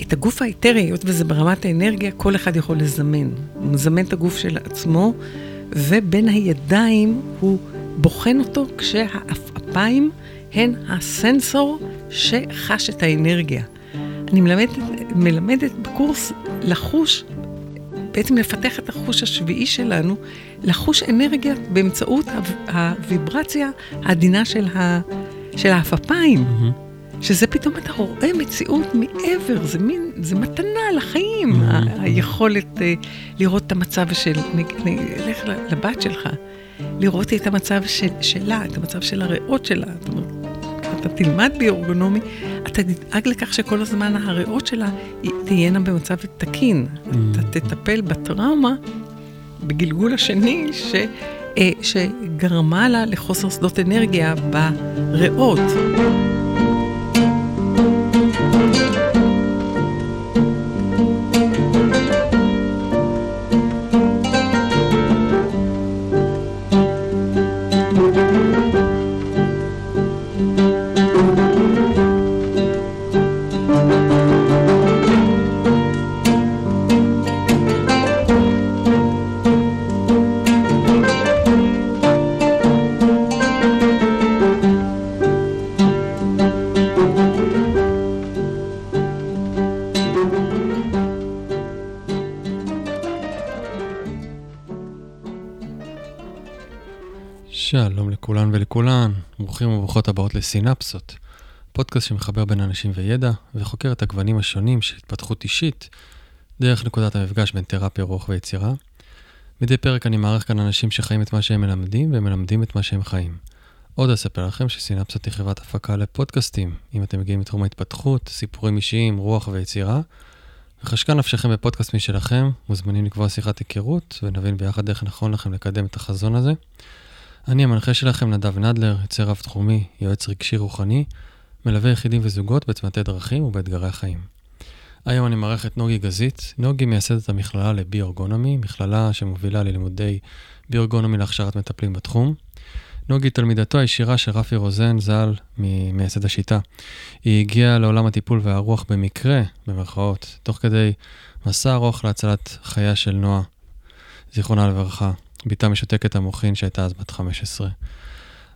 את הגוף האתרי, היות וזה ברמת האנרגיה, כל אחד יכול לזמן. הוא מזמן את הגוף של עצמו, ובין הידיים הוא בוחן אותו כשהעפעפיים הן הסנסור שחש את האנרגיה. אני מלמדת, מלמדת בקורס לחוש, בעצם לפתח את החוש השביעי שלנו, לחוש אנרגיה באמצעות הוויברציה העדינה של, של העפעפיים. Mm-hmm. שזה פתאום אתה רואה מציאות מעבר, זה מין, זה מתנה לחיים, mm-hmm. היכולת uh, לראות את המצב של, לך לבת שלך, לראות את המצב של, שלה, את המצב של הריאות שלה. זאת אומרת, אתה תלמד ביורגונומי, אתה תדאג לכך שכל הזמן הריאות שלה תהיינה במצב תקין. Mm-hmm. אתה תטפל בטראומה בגלגול השני, ש, uh, שגרמה לה לחוסר שדות אנרגיה בריאות. לסינפסות, פודקאסט שמחבר בין אנשים וידע, וחוקר את הגוונים השונים של התפתחות אישית, דרך נקודת המפגש בין תרפיה, רוח ויצירה. מדי פרק אני מערך כאן אנשים שחיים את מה שהם מלמדים, והם מלמדים את מה שהם חיים. עוד אספר לכם שסינפסות היא חברת הפקה לפודקאסטים, אם אתם מגיעים מתחום ההתפתחות, סיפורים אישיים, רוח ויצירה. וחשקה נפשכם בפודקאסט משלכם, מוזמנים לקבוע שיחת היכרות, ונבין ביחד איך נכון לכם לקדם את החזון הזה. אני המנחה שלכם נדב נדלר, יוצר רב-תחומי, יועץ רגשי רוחני, מלווה יחידים וזוגות בצמתי דרכים ובאתגרי החיים. היום אני מארח את נוגי גזית. נוגי מייסדת המכללה לביורגונומי, מכללה שמובילה ללימודי ביורגונומי להכשרת מטפלים בתחום. נוגי תלמידתו הישירה של רפי רוזן, ז"ל, ממייסד השיטה. היא הגיעה לעולם הטיפול והרוח במקרה, במרכאות, תוך כדי מסע ארוך להצלת חייה של נועה, זיכרונה לברכה. בתה משותקת המוחין שהייתה אז בת 15.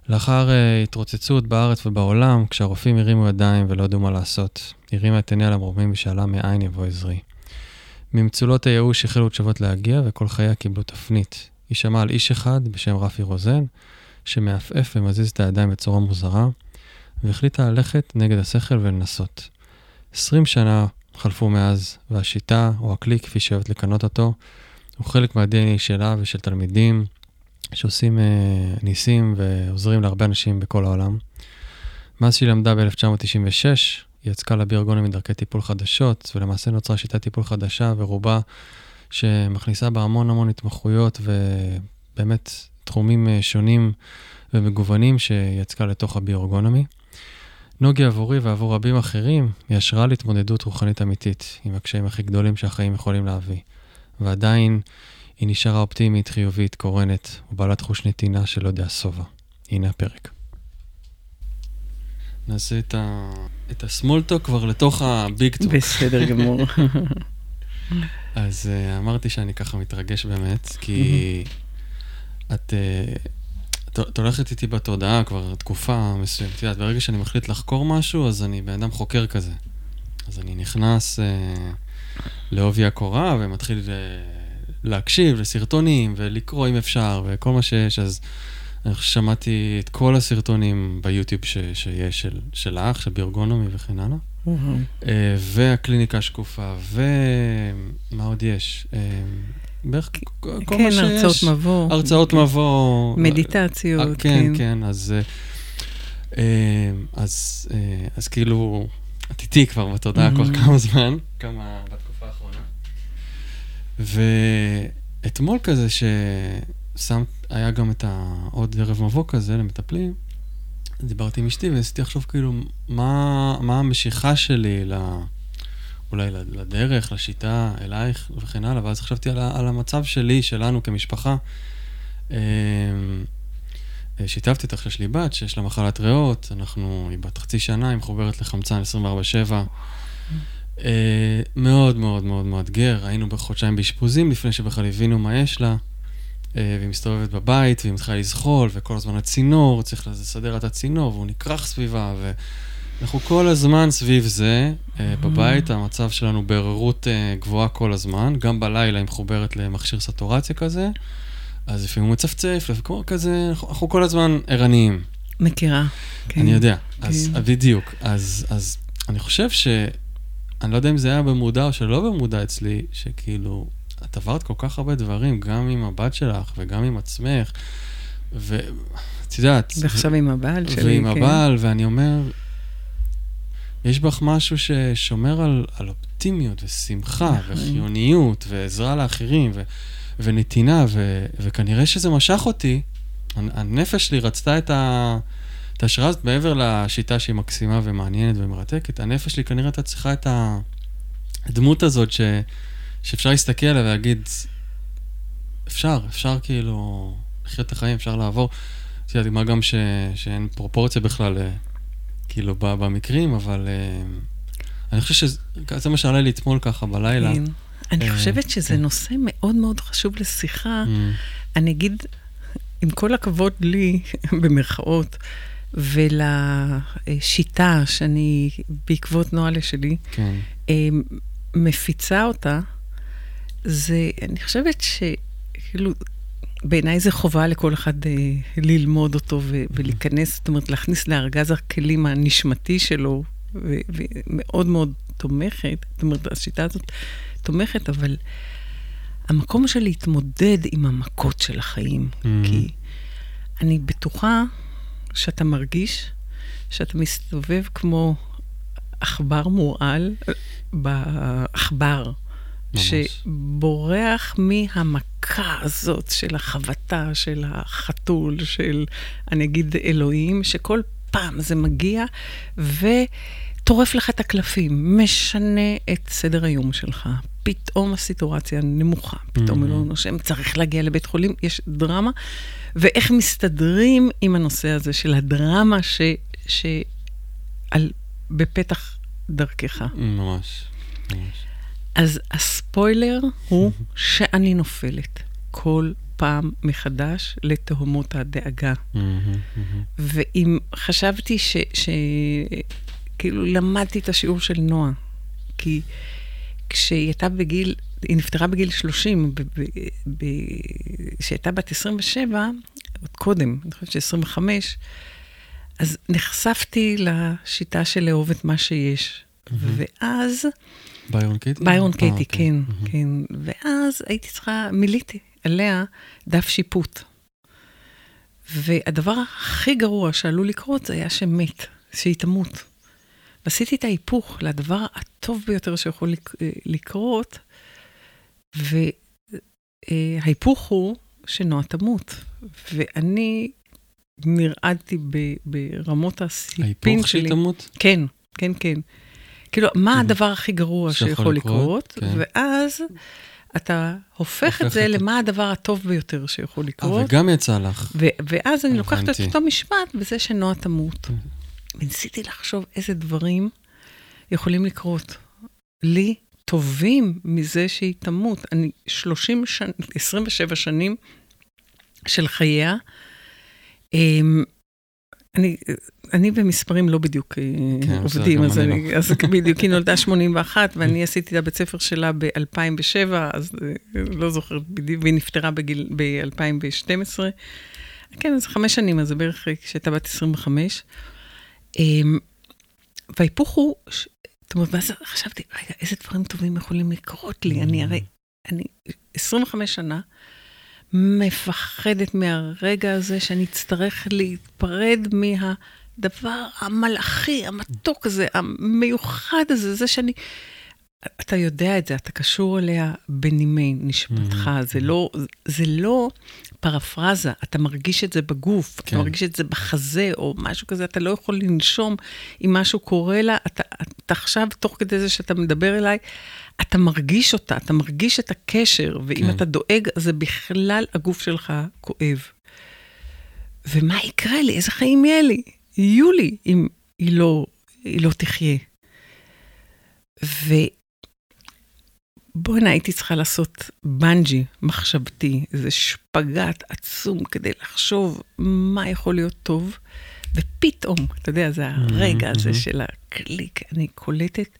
לאחר uh, התרוצצות בארץ ובעולם, כשהרופאים הרימו ידיים ולא ידעו מה לעשות, הרימה את עיניה למרומים ושאלה מאין יבוא עזרי. ממצולות הייאוש החלו תשובות להגיע, וכל חייה קיבלו תפנית. היא שמעה על איש אחד בשם רפי רוזן, שמעפעף ומזיז את הידיים בצורה מוזרה, והחליטה ללכת נגד השכל ולנסות. 20 שנה חלפו מאז, והשיטה, או הכלי, כפי שאוהבת לקנות אותו, הוא חלק מה-DNA שלה ושל תלמידים שעושים uh, ניסים ועוזרים להרבה אנשים בכל העולם. מאז שהיא למדה ב-1996, היא יצקה לבירגונים מדרכי טיפול חדשות, ולמעשה נוצרה שיטת טיפול חדשה ורובה שמכניסה בה המון המון התמחויות ובאמת תחומים uh, שונים ומגוונים שיצקה לתוך הביורגונומי. נוגי עבורי ועבור רבים אחרים היא השראה להתמודדות רוחנית אמיתית עם הקשיים הכי גדולים שהחיים יכולים להביא. ועדיין היא נשארה אופטימית, חיובית, קורנת, ובעלת חוש נתינה שלא יודע שובע. הנה הפרק. נעשה את, ה... את הסמולטוק כבר לתוך הביג טוק. בסדר גמור. אז uh, אמרתי שאני ככה מתרגש באמת, כי את, uh, את, את הולכת איתי בתודעה כבר תקופה מסוימת. את יודעת, ברגע שאני מחליט לחקור משהו, אז אני בן אדם חוקר כזה. אז אני נכנס... Uh, לעובי הקורה ומתחיל אה, להקשיב לסרטונים ולקרוא אם אפשר וכל מה שיש, אז אני שמעתי את כל הסרטונים ביוטיוב ש, שיש של, של האח, של בירגונומי וכן הלאה. Mm-hmm. והקליניקה השקופה, ומה עוד יש? אה, בערך כל כן, מה שיש. כן, הרצאות מבוא. הרצאות כן. מבוא. מדיטציות. כן, כן, כן, אז, אז, אז כאילו, את איתי כבר בתודעה כבר כמה זמן, כמה. ואתמול כזה, ששם, היה גם את העוד ערב מבוא כזה למטפלים, דיברתי עם אשתי וניסיתי לחשוב כאילו, מה, מה המשיכה שלי ל... אולי לדרך, לשיטה, אלייך וכן הלאה, ואז חשבתי על, על המצב שלי, שלנו כמשפחה. אמ, שיתפתי אותך שיש לי בת שיש לה מחלת ריאות, אנחנו, היא בת חצי שנה, היא מחוברת לחמצן 24-7, אה, מאוד מאוד מאוד מאתגר, היינו בחודשיים באשפוזים לפני שבכלל הבינו מה יש לה, אה, והיא מסתובבת בבית, והיא מתחילה לזחול, וכל הזמן הצינור, צריך לסדר את הצינור, והוא נקרח סביבה, ואנחנו כל הזמן סביב זה. אה, בבית המצב שלנו בעררות אה, גבוהה כל הזמן, גם בלילה היא מחוברת למכשיר סטורציה כזה, אז לפעמים הוא מצפצף, וכמו כזה, אנחנו, אנחנו כל הזמן ערניים. מכירה. כן. אני יודע, אז כן. בדיוק. אז, אז אני חושב ש... אני לא יודע אם זה היה במודע או שלא במודע אצלי, שכאילו, את עברת כל כך הרבה דברים, גם עם הבת שלך וגם עם עצמך, ואת יודעת... ועכשיו עם הבעל שלי, ועם כן. הבעל, ואני אומר, יש בך משהו ששומר על, על אופטימיות ושמחה נכון. וחיוניות ועזרה לאחרים ו, ונתינה, ו, וכנראה שזה משך אותי. הנ- הנפש שלי רצתה את, ה, את ההשראה הזאת מעבר לשיטה שהיא מקסימה ומעניינת ומרתקת. הנפש שלי כנראה הייתה צריכה את הדמות הזאת ש, שאפשר להסתכל עליה ולהגיד, אפשר, אפשר כאילו לחיות את החיים, אפשר לעבור. את יודעת, מה גם ש, שאין פרופורציה בכלל, אה, כאילו, ב- במקרים, אבל אה, אני חושב שזה מה שעלה לי אתמול ככה בלילה. כן. אני אה, חושבת שזה כן. נושא מאוד מאוד חשוב לשיחה. Mm, אני אגיד, עם כל הכבוד לי, במרכאות, ולשיטה שאני, בעקבות נוהלה שלי, כן. אה, מפיצה אותה, זה, אני חושבת שכאילו, בעיניי זה חובה לכל אחד אה, ללמוד אותו ו- ולהיכנס, זאת אומרת, להכניס לארגז הכלים הנשמתי שלו, ו- ומאוד מאוד תומכת, זאת אומרת, השיטה הזאת תומכת, אבל המקום של להתמודד עם המכות של החיים, Mhm. כי אני בטוחה שאתה מרגיש שאתה מסתובב כמו עכבר מורעל בעכבר. שבורח מהמכה הזאת של החבטה, של החתול, של, אני אגיד, אלוהים, שכל פעם זה מגיע וטורף לך את הקלפים, משנה את סדר היום שלך. פתאום הסיטואציה נמוכה, פתאום Mhm. אלוהים נושם, צריך להגיע לבית חולים, יש דרמה, ואיך מסתדרים עם הנושא הזה של הדרמה ש... ש... על... בפתח דרכך. ממש, ממש. אז הספוילר הוא שאני נופלת כל פעם מחדש לתהומות הדאגה. מהמם, מהמם. ואם חשבתי ש... ש... כאילו למדתי את השיעור של נועה, כי כשהיא הייתה בגיל, היא נפטרה בגיל 30, כשהייתה בת 27, עוד קודם, אני חושבת ש-25, אז נחשפתי לשיטה של לאהוב את מה שיש. ואז, ביירון קייטי? ביירון אה, קייטי, אוקיי. כן, מהמם. כן. ואז הייתי צריכה, מילאתי עליה דף שיפוט. והדבר הכי גרוע שעלול לקרות זה היה שמת, שהיא תמות. ועשיתי את ההיפוך לדבר הטוב ביותר שיכול לק- לקרות, וההיפוך הוא שנועה תמות. ואני נרעדתי ברמות הסיפין ההיפוך שלי. שהיא תמות? כן, כן, כן. כאילו, מה Mhm. הדבר הכי גרוע שיכול לקרות, כן. ואז אתה הופך את הופך זה את- למה הדבר הטוב ביותר שיכול אה, לקרות. וגם יצא לך. ו- ואז אני לוקחת את. אותו משפט בזה שנועה תמות. וניסיתי לחשוב איזה דברים יכולים לקרות. לי טובים מזה שהיא תמות. אני 30 שנים, 27 שנים של חייה. אמ, אני, אני במספרים לא בדיוק אה, כן, עובדים, אז, אני לא. אז בדיוק, היא נולדה 81, ואני עשיתי את הבית ספר שלה ב-2007, אז אה, לא זוכרת בדיוק, והיא נפטרה בגיל, ב-2012. כן, אז חמש שנים, אז זה בערך כשהייתה בת 25. אמ, וההיפוך הוא, זאת אומרת, ואז חשבתי, רגע, איזה דברים טובים יכולים לקרות לי? אני הרי, אני 25 שנה מפחדת מהרגע הזה שאני אצטרך להיפרד מהדבר המלאכי, המתוק הזה, המיוחד הזה, זה שאני... אתה יודע את זה, אתה קשור אליה בנימי נשמתך, Mhm. זה לא, זה לא פרפרזה, אתה מרגיש את זה בגוף, כן. אתה מרגיש את זה בחזה או משהו כזה, אתה לא יכול לנשום אם משהו קורה לה, אתה, אתה עכשיו, תוך כדי זה שאתה מדבר אליי, אתה מרגיש אותה, אתה מרגיש את הקשר, ואם כן. אתה דואג, זה בכלל הגוף שלך כואב. ומה יקרה לי? איזה חיים יהיה לי? יהיו לי אם היא לא, היא לא תחיה. ובואנה, הייתי צריכה לעשות בנג'י מחשבתי, איזה שפגאט עצום כדי לחשוב מה יכול להיות טוב. ופתאום, אתה יודע, זה הרגע הזה של הקליק, אני קולטת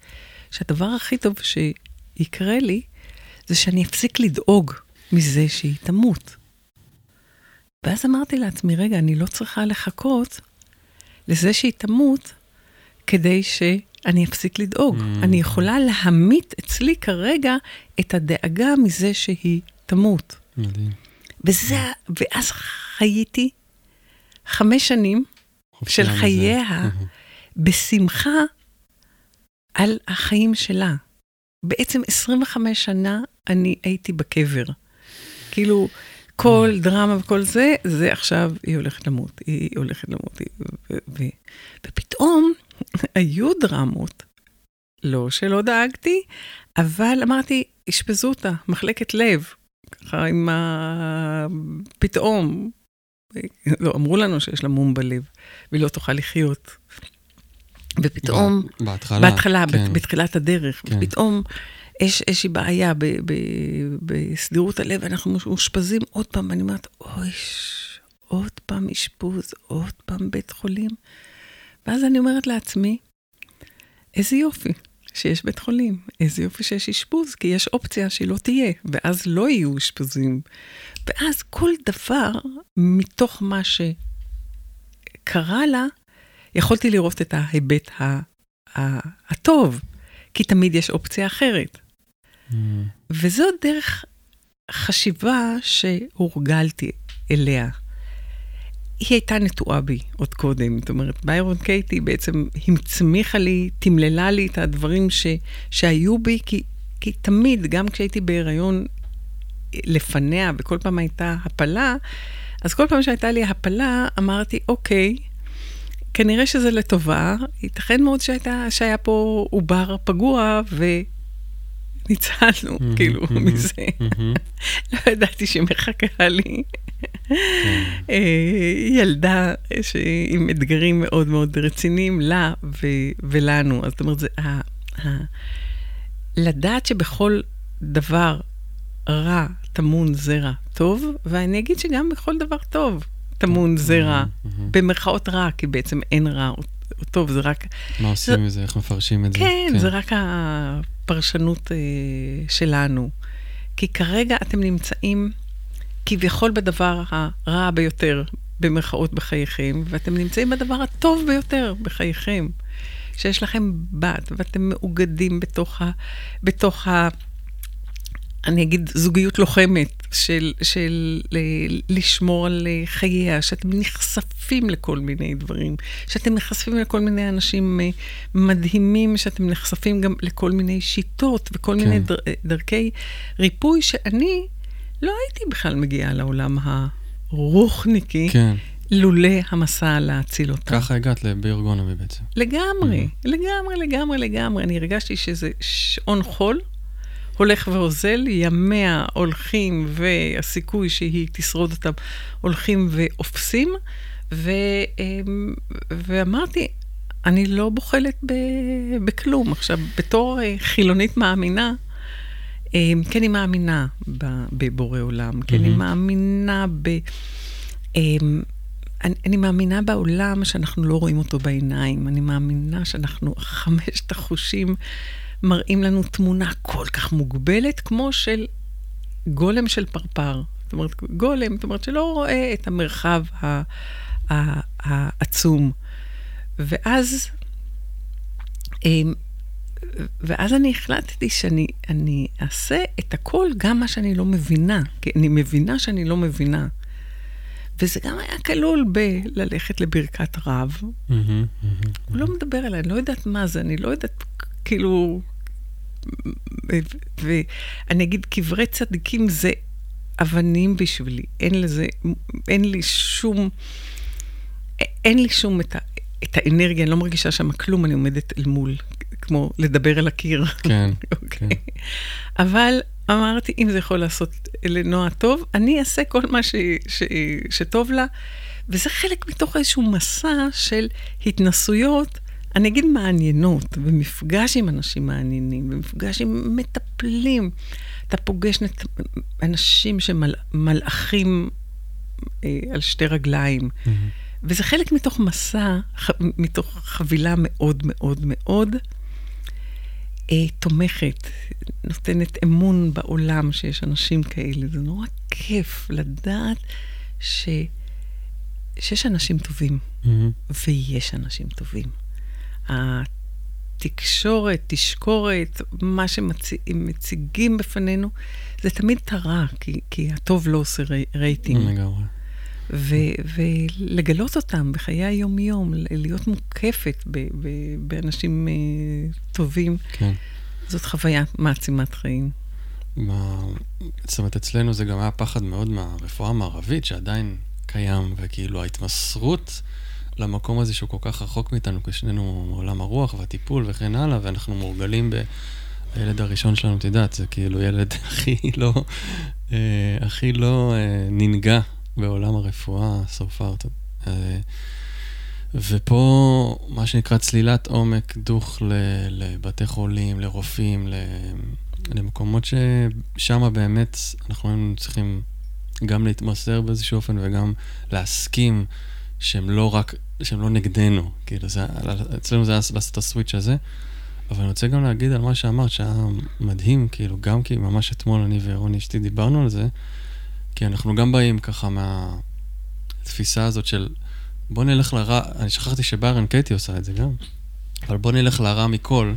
שהדבר הכי טוב שיקרה לי, זה שאני אפסיק לדאוג מזה שהיא תמות. ואז אמרתי לעצמי, רגע, אני לא צריכה לחכות לזה שהיא תמות כדי שאני אפסיק לדאוג. Mm. אני יכולה להמית אצלי כרגע את הדאגה מזה שהיא תמות. מדהים. וזה, ואז חייתי חמש שנים של חייה בשמחה על החיים שלה. בעצם 25 שנה אני הייתי בקבר. כאילו, כל mm. דרמה וכל זה, זה עכשיו, היא הולכת למות, היא הולכת למות. ופתאום היו דרמות, לא שלא דאגתי, אבל אמרתי, אשפזו אותה, מחלקת לב. ככה עם ה... פתאום, לא, אמרו לנו שיש לה מום בלב, והיא לא תוכל לחיות. ופתאום... בהתחלה, בהתחלה, כן. בתחילת הדרך. כן. ופתאום יש איזושהי בעיה בסדירות הלב, אנחנו מאושפזים עוד פעם, ואני אומרת, אוי, עוד פעם אשפוז, עוד פעם בית חולים. ואז אני אומרת לעצמי, איזה יופי שיש בית חולים, איזה יופי שיש אשפוז, כי יש אופציה שהיא לא תהיה, ואז לא יהיו אשפוזים. ואז כל דבר מתוך מה שקרה לה, יכולתי לראות את ההיבט ה- ה- הטוב, כי תמיד יש אופציה אחרת. Mm. וזו דרך חשיבה שהורגלתי אליה. היא הייתה נטועה בי עוד קודם, זאת אומרת, ביירון קייטי בעצם הצמיחה לי, תמללה לי את הדברים ש, שהיו בי, כי, כי תמיד, גם כשהייתי בהיריון לפניה, וכל פעם הייתה הפלה, אז כל פעם שהייתה לי הפלה, אמרתי, אוקיי, כנראה שזה לטובה, ייתכן מאוד שהייתה, שהיה פה עובר פגוע, וניצלנו, מהמם, כאילו, מזה. לא ידעתי שמחכה לי כן. אה, ילדה עם אתגרים מאוד מאוד רציניים לה ולנו. אז זאת אומרת, זה לדעת שבכל דבר רע טמון זרע טוב, ואני אגיד שגם בכל דבר טוב טמון זרע. במרכאות רע, כי בעצם אין רע או טוב, זה רק מה עושים עם זה? איך מפרשים את זה? כן, זה רק הפרשנות אה, שלנו. כי כרגע אתם נמצאים כביכול בדבר הרע ביותר, במרכאות בחייכם, ואתם נמצאים בדבר הטוב ביותר בחייכם. שיש לכם בת, ואתם מאוגדים בתוך ה... בתוך ה אני אגיד זוגיות לוחמת של, של ל- לשמור על אה, חייה, שאתם נחשפים לכל מיני דברים, שאתם נחשפים לכל מיני אנשים אה, מדהימים, שאתם נחשפים גם לכל מיני שיטות וכל כן. מיני דר, אה, דרכי ריפוי, שאני לא הייתי בכלל מגיעה לעולם הרוחניקי, כן, לולא המסע להציל אותה. ככה הגעת לבאר גונבי בעצם. לגמרי, לגמרי, לגמרי, לגמרי. אני הרגשתי שזה שעון חול, הולך ואוזל, ימיה הולכים, והסיכוי שהיא תשרוד אותם הולכים ואופסים, ו, אמ, ואמרתי, אני לא בוחלת ב, בכלום. עכשיו, בתור אה, חילונית מאמינה, אמ, כן אני מאמינה בבורא עולם, כן אני מהמם. מאמינה ב... אמ, אני, אני מאמינה בעולם שאנחנו לא רואים אותו בעיניים. אני מאמינה שאנחנו, חמשת החושים מראים לנו תמונה כל כך מוגבלת, כמו של גולם של פרפר. זאת אומרת, גולם, זאת אומרת, שלא רואה את המרחב העצום. ואז, אמ, ואז אני החלטתי שאני אני אעשה את הכל, גם מה שאני לא מבינה, כי אני מבינה שאני לא מבינה. וזה גם היה כלול בללכת לברכת רב. מהמם, מהמם. הוא לא מדבר אליי, אני לא יודעת מה זה, אני לא יודעת, כאילו... ואני אגיד, קברי צדיקים זה אבנים בשבילי. אין לזה, אין לי שום, אין לי שום את, ה, את האנרגיה, אני לא מרגישה שם כלום, אני עומדת אל מול, כמו לדבר אל הקיר. כן, אוקיי. כן. אבל אמרתי, אם זה יכול לעשות לנועה טוב, אני אעשה כל מה ש, ש, שטוב לה. וזה חלק מתוך איזשהו מסע של התנסויות אני אגיד מעניינות, במפגש עם אנשים מעניינים, במפגש עם מטפלים. אתה פוגש נת... אנשים שמלאכים אה, על שתי רגליים. Mm-hmm. וזה חלק מתוך מסע, ח... מתוך חבילה מאוד מאוד מאוד אה, תומכת, נותנת אמון בעולם שיש אנשים כאלה. זה נורא כיף לדעת ש... שיש אנשים טובים, mm-hmm. ויש אנשים טובים. התקשורת, תשקורת, מה שמציגים בפנינו, זה תמיד את הרע, כי, כי הטוב לא עושה רייטינג. לגמרי. ולגלות אותם בחיי היום-יום, להיות מוקפת ב, ב, באנשים uh, טובים, כן. זאת חוויה מעצימת חיים. מה, זאת אומרת, אצלנו זה גם היה פחד מאוד מהרפואה המערבית, שעדיין קיים, וכאילו ההתמסרות למקום הזה שהוא כל כך רחוק מאיתנו, כי שנינו מעולם הרוח והטיפול וכן הלאה, ואנחנו מורגלים ב... הילד הראשון שלנו, את יודעת, זה כאילו ילד הכי לא, אה, הכי לא אה, ננגע בעולם הרפואה, so far. אה, ופה, מה שנקרא צלילת עומק, דוך לבתי חולים, לרופאים, למקומות ששם באמת אנחנו היינו צריכים גם להתמסר באיזשהו אופן וגם להסכים שהם לא רק, שהם לא נגדנו. כאילו, זה, אצלנו זה היה לעשות את הסוויץ' הזה. אבל אני רוצה גם להגיד על מה שאמרת, שהיה מדהים, כאילו, גם כי ממש אתמול אני ורוני אשתי דיברנו על זה, כי אנחנו גם באים ככה מהתפיסה הזאת של בוא נלך לרע, אני שכחתי שביירן קייטי עושה את זה גם, אבל בוא נלך לרע מכל,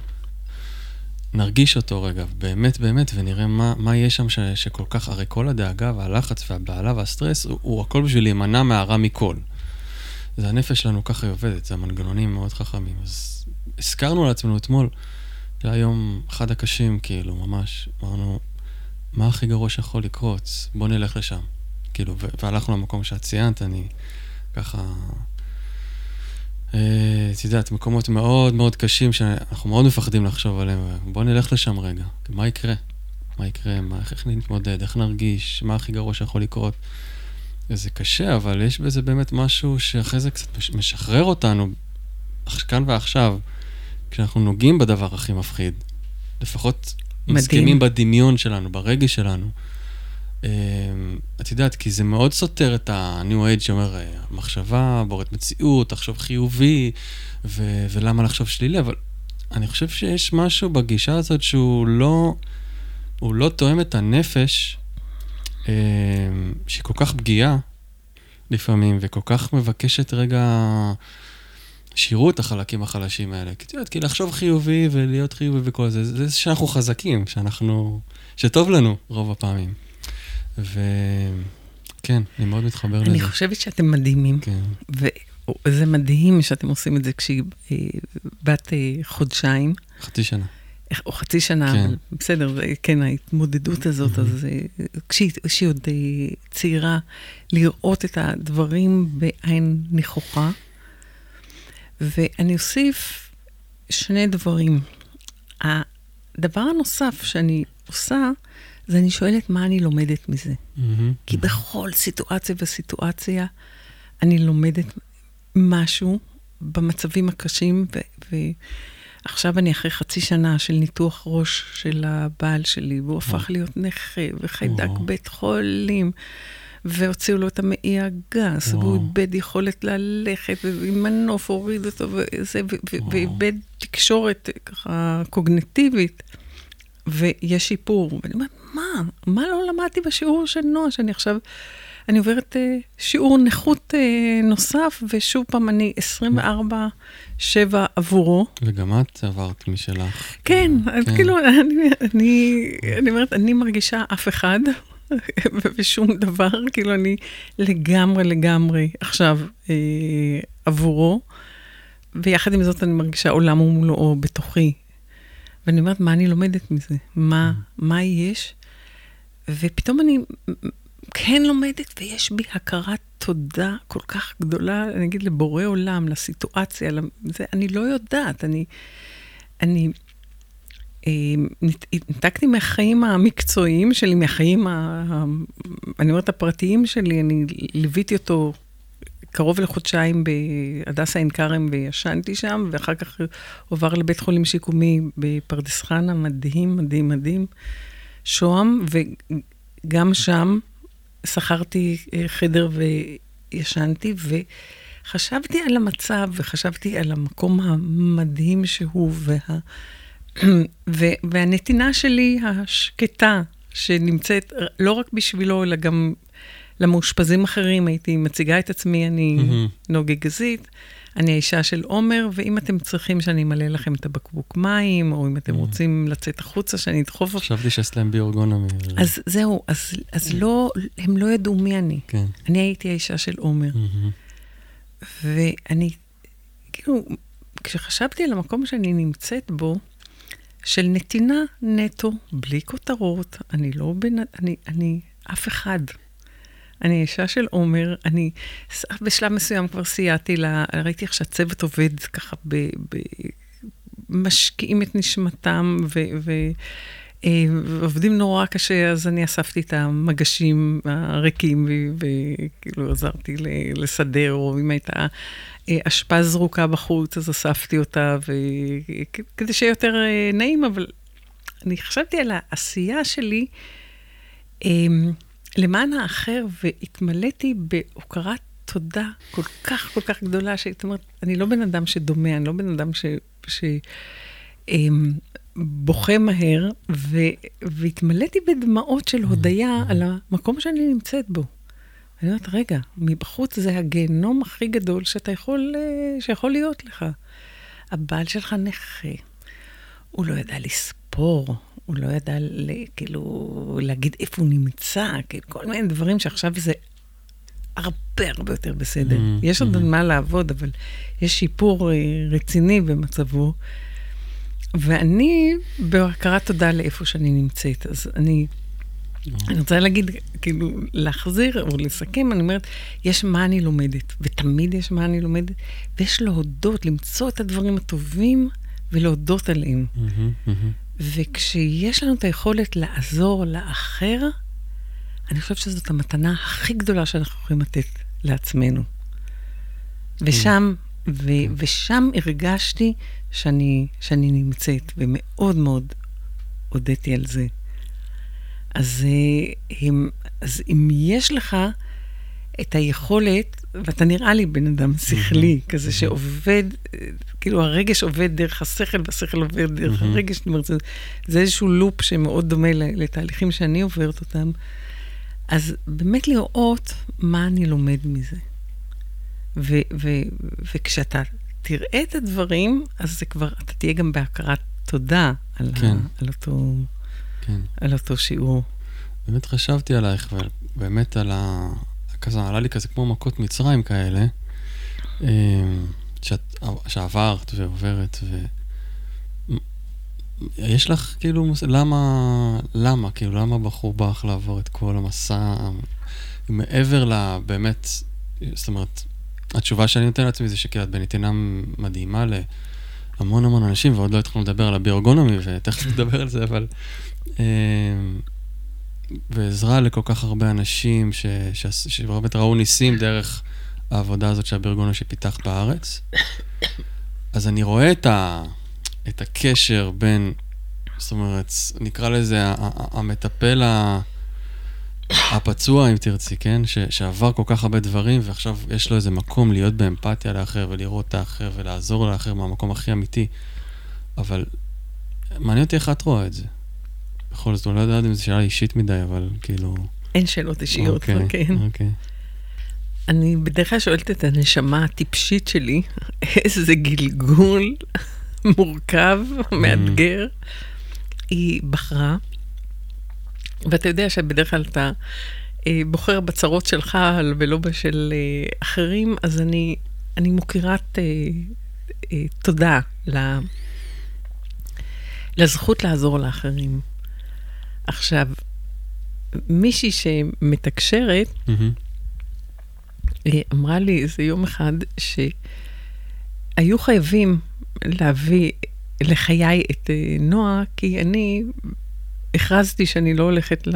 נרגיש אותו רגע, באמת באמת, ונראה מה, מה יש שם ש, שכל כך, הרי כל הדאגה והלחץ והבהלה והסטרס, הוא, הוא הכל בשביל להימנע מהרע מכל. זה הנפש שלנו, ככה היא עובדת, זה המנגנונים מאוד חכמים. אז הזכרנו לעצמנו אתמול, זה היה יום אחד הקשים, כאילו, ממש. אמרנו, מה הכי גרוע שיכול לקרות? בוא נלך לשם. כאילו, והלכנו למקום שאת ציינת, אני ככה... אה, את יודעת, מקומות מאוד מאוד קשים שאנחנו מאוד מפחדים לחשוב עליהם. בוא נלך לשם רגע. מה יקרה? מה יקרה? מה, איך נתמודד? איך נרגיש? מה הכי גרוע שיכול לקרות? זה קשה, אבל יש בזה באמת משהו שאחרי זה קצת משחרר אותנו, כאן ועכשיו, כשאנחנו נוגעים בדבר הכי מפחיד. לפחות מסכימים בדמיון שלנו, ברגש שלנו. אמ, את יודעת, כי זה מאוד סותר את ה-new age שאומר, אה, מחשבה, בורת מציאות, תחשוב חיובי, ו- ולמה לחשוב שלילי, אבל אני חושב שיש משהו בגישה הזאת שהוא לא, הוא לא תואם את הנפש, שהיא כל כך פגיעה לפעמים, וכל כך מבקשת רגע... שירו את החלקים החלשים האלה. כי את יודעת, כי לחשוב חיובי ולהיות חיובי וכל זה, זה שאנחנו חזקים, שאנחנו, שטוב לנו רוב הפעמים. וכן, אני מאוד מתחבר אני לזה. אני חושבת שאתם מדהימים. כן. וזה מדהים שאתם עושים את זה כשהיא אה, בת אה, חודשיים. חצי שנה. או חצי שנה, כן. אבל בסדר, כן, ההתמודדות הזאת, mm-hmm. אז אה, כשהיא, כשהיא עוד צעירה, לראות את הדברים בעין נכוחה. ואני אוסיף שני דברים. הדבר הנוסף שאני עושה, זה אני שואלת מה אני לומדת מזה. Mm-hmm. כי בכל סיטואציה וסיטואציה אני לומדת משהו במצבים הקשים, ו- ועכשיו אני אחרי חצי שנה של ניתוח ראש של הבעל שלי, והוא הפך להיות נכה וחיידק בית חולים. והוציאו לו את המעי הגס, והוא איבד יכולת ללכת, ועם מנוף הוריד אותו, וזה, ואיבד תקשורת ככה קוגנטיבית. ויש שיפור. ואני אומרת, מה? מה לא למדתי בשיעור של נועה, שאני עכשיו... אני עוברת uh, שיעור נכות uh, נוסף, ושוב פעם, אני 24-7 עבורו. וגם את עברת משלך. כן, אז כן. כאילו, אני, אני, אני אומרת, אני מרגישה אף אחד, ושום דבר, כאילו אני לגמרי לגמרי עכשיו אה, עבורו, ויחד עם זאת אני מרגישה עולם ומלואו בתוכי. ואני אומרת, מה אני לומדת מזה? מה, מה יש? ופתאום אני כן לומדת, ויש בי הכרת תודה כל כך גדולה, אני אגיד, לבורא עולם, לסיטואציה, לזה, אני לא יודעת, אני... אני ניתקתי מהחיים המקצועיים שלי, מהחיים, ה... אני אומרת, הפרטיים שלי, אני ליוויתי אותו קרוב לחודשיים בהדסה עין כרם וישנתי שם, ואחר כך עובר לבית חולים שיקומי בפרדס חנה, מדהים, מדהים, מדהים. שוהם, וגם שם שכרתי אה, חדר וישנתי, וחשבתי על המצב, וחשבתי על המקום המדהים שהוא, וה... והנתינה שלי השקטה, שנמצאת לא רק בשבילו, אלא גם למאושפזים אחרים. הייתי מציגה את עצמי, אני mm-hmm. אני האישה של עומר, ואם אתם צריכים שאני אמלא לכם את הבקבוק מים, או אם אתם mm-hmm. רוצים לצאת החוצה, שאני אדחוף... חשבתי שיש להם ביורגונומי. אז זהו, אז, אז לא, הם לא ידעו מי אני. כן. אני הייתי האישה של עומר. Mm-hmm. ואני, כאילו, כשחשבתי על המקום שאני נמצאת בו, של נתינה נטו, בלי כותרות, אני לא בן... אני, אני אף אחד. אני אישה של עומר, אני בשלב מסוים כבר סייעתי לה, ראיתי איך שהצוות עובד ככה, ב, ב, משקיעים את נשמתם ו, ו, אה, ועובדים נורא קשה, אז אני אספתי את המגשים הריקים וכאילו עזרתי לסדר, או אם הייתה אה, אשפה זרוקה בחוץ, אז אספתי אותה, כדי שיהיה יותר אה, נעים, אבל אני חשבתי על העשייה שלי. למען האחר, והתמלאתי בהוקרת תודה כל כך כל כך גדולה, שהייתי אומרת, אני לא בן אדם שדומה, אני לא בן אדם ש... ש אמ, בוכה מהר, ו, והתמלאתי בדמעות של הודיה על המקום שאני נמצאת בו. אני אומרת, רגע, מבחוץ זה הגיהנום הכי גדול שאתה יכול, אה, שיכול להיות לך. הבעל שלך נכה, הוא לא ידע לספור, הוא לא ידע כאילו להגיד איפה הוא נמצא, כאילו, כל מיני דברים שעכשיו זה הרבה הרבה יותר בסדר. Mm-hmm. יש עוד mm-hmm. מה לעבוד, אבל יש שיפור אה, רציני במצבו. ואני בהכרת תודה לאיפה שאני נמצאת. אז אני, mm-hmm. אני רוצה להגיד, כאילו, להחזיר או לסכם, אני אומרת, יש מה אני לומדת, ותמיד יש מה אני לומדת, ויש להודות, למצוא את הדברים הטובים ולהודות עליהם. Mm-hmm, mm-hmm. וכשיש לנו את היכולת לעזור לאחר, אני חושבת שזאת המתנה הכי גדולה שאנחנו יכולים לתת לעצמנו. ושם, ו, ושם הרגשתי שאני, שאני נמצאת, ומאוד מאוד הודיתי על זה. אז, אם, אה, אז אם יש לך את היכולת, ואתה נראה לי בן אדם שכלי, mm-hmm. כזה שעובד, כאילו הרגש עובד דרך השכל, והשכל עובד דרך mm-hmm. הרגש, זאת אומרת, זה, זה איזשהו לופ שמאוד דומה לתהליכים שאני עוברת אותם. אז באמת לראות מה אני לומד מזה. ו- ו- וכשאתה תראה את הדברים, אז זה כבר, אתה תהיה גם בהכרת תודה על, כן. ה- על, אותו, כן. על אותו שיעור. באמת חשבתי עלייך, ובאמת על ה... כזה, עלה לי כזה כמו מכות מצרים כאלה, אמ, שאת, שעברת ועוברת, ו... יש לך כאילו, למה, למה, כאילו, למה בחור בא לך לעבור את כל המסע, מעבר לבאמת, זאת אומרת, התשובה שאני נותן לעצמי זה שכאילו את בנתינה מדהימה להמון המון אנשים, ועוד לא התחלנו לדבר על הביורגונומי, ותכף נדבר על זה, אבל... ועזרה לכל כך הרבה אנשים ש, ש, שבאמת ראו ניסים דרך העבודה הזאת שהברגונו שפיתח בארץ. אז אני רואה את, ה, את הקשר בין, זאת אומרת, נקרא לזה המטפל הפצוע, אם תרצי, כן? ש, שעבר כל כך הרבה דברים, ועכשיו יש לו איזה מקום להיות באמפתיה לאחר ולראות את האחר ולעזור לאחר מהמקום הכי אמיתי. אבל מעניין אותי איך את רואה את זה. בכל זאת, אני לא יודעת אם זו שאלה אישית מדי, אבל כאילו... אין שאלות אישיות, אוקיי. כן. אוקיי. אני בדרך כלל שואלת את הנשמה הטיפשית שלי, איזה גלגול מורכב, מאתגר, היא בחרה. ואתה יודע שבדרך כלל אתה אה, בוחר בצרות שלך ולא בשל אה, אחרים, אז אני, אני מוקירת אה, אה, תודה ל, לזכות לעזור לאחרים. עכשיו, מישהי שמתקשרת, mm-hmm. אמרה לי איזה יום אחד שהיו חייבים להביא לחיי את אה, נועה, כי אני הכרזתי שאני לא הולכת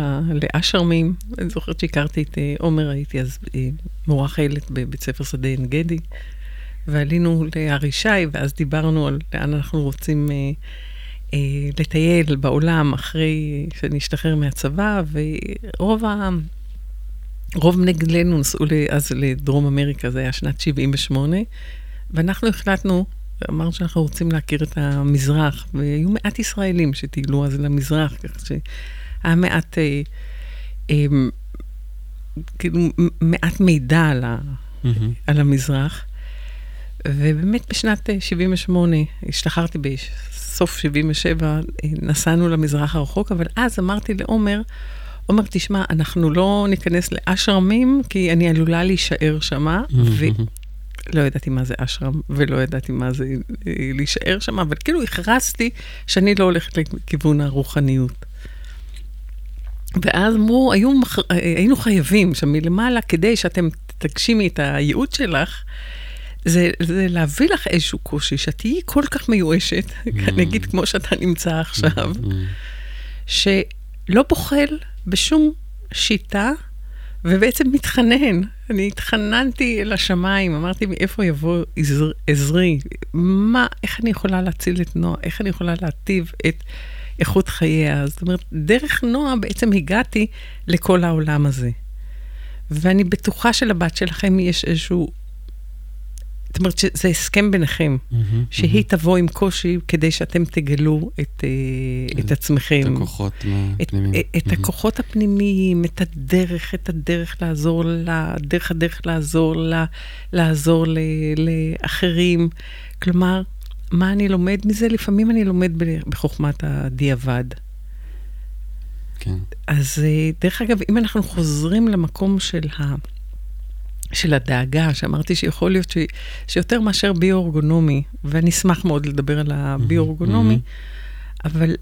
לאשרמים. אני זוכרת שהכרתי את אה, עומר, הייתי אז מורה חיילת בבית ספר שדה עין גדי, ועלינו להר ישי, ואז דיברנו על לאן אנחנו רוצים אה, אה, לטייל בעולם אחרי שנשתחרר מהצבא, ורוב ה... רוב נגדנו נסעו אז לדרום אמריקה, זה היה שנת 78, ואנחנו החלטנו, אמרנו שאנחנו רוצים להכיר את המזרח, והיו מעט ישראלים שטיילו אז למזרח, כך שהיה מעט, אה, אה, כאילו, מעט מידע על, ה, mm-hmm. על המזרח. ובאמת בשנת 78, אה, השתחררתי בסוף 77, אה, נסענו למזרח הרחוק, אבל אז אמרתי לעומר, עומר, תשמע, אנחנו לא ניכנס לאשרמים, כי אני עלולה להישאר שמה, ולא ידעתי מה זה אשרם, ולא ידעתי מה זה אה, להישאר שם, אבל כאילו הכרזתי שאני לא הולכת לכיוון הרוחניות. ואז אמרו, היו, היינו חייבים שם מלמעלה, כדי שאתם תגשימי את הייעוד שלך, זה, זה להביא לך איזשהו קושי, שאת תהיי כל כך מיואשת, mm. נגיד כמו שאתה נמצא עכשיו, mm. שלא בוחל בשום שיטה, ובעצם מתחנן. אני התחננתי אל השמיים, אמרתי, מאיפה יבוא עזר, עזרי? מה, איך אני יכולה להציל את נועה? איך אני יכולה להטיב את איכות חייה? זאת אומרת, דרך נועה בעצם הגעתי לכל העולם הזה. ואני בטוחה שלבת שלכם יש איזשהו זאת אומרת שזה הסכם ביניכם, mm-hmm, שהיא mm-hmm. תבוא עם קושי כדי שאתם תגלו את, uh, את עצמכם. את הכוחות הפנימיים. את, את mm-hmm. הכוחות הפנימיים, את הדרך, את הדרך לעזור לה, דרך הדרך לעזור לה, לעזור ל, לאחרים. כלומר, מה אני לומד מזה? לפעמים אני לומד בחוכמת הדיעבד. כן. אז אה, דרך אגב, אם אנחנו חוזרים למקום של ה... של הדאגה, שאמרתי שיכול להיות ש... שיותר מאשר ביו-אורגונומי, ואני אשמח מאוד לדבר על הביו-אורגונומי, mm-hmm. אבל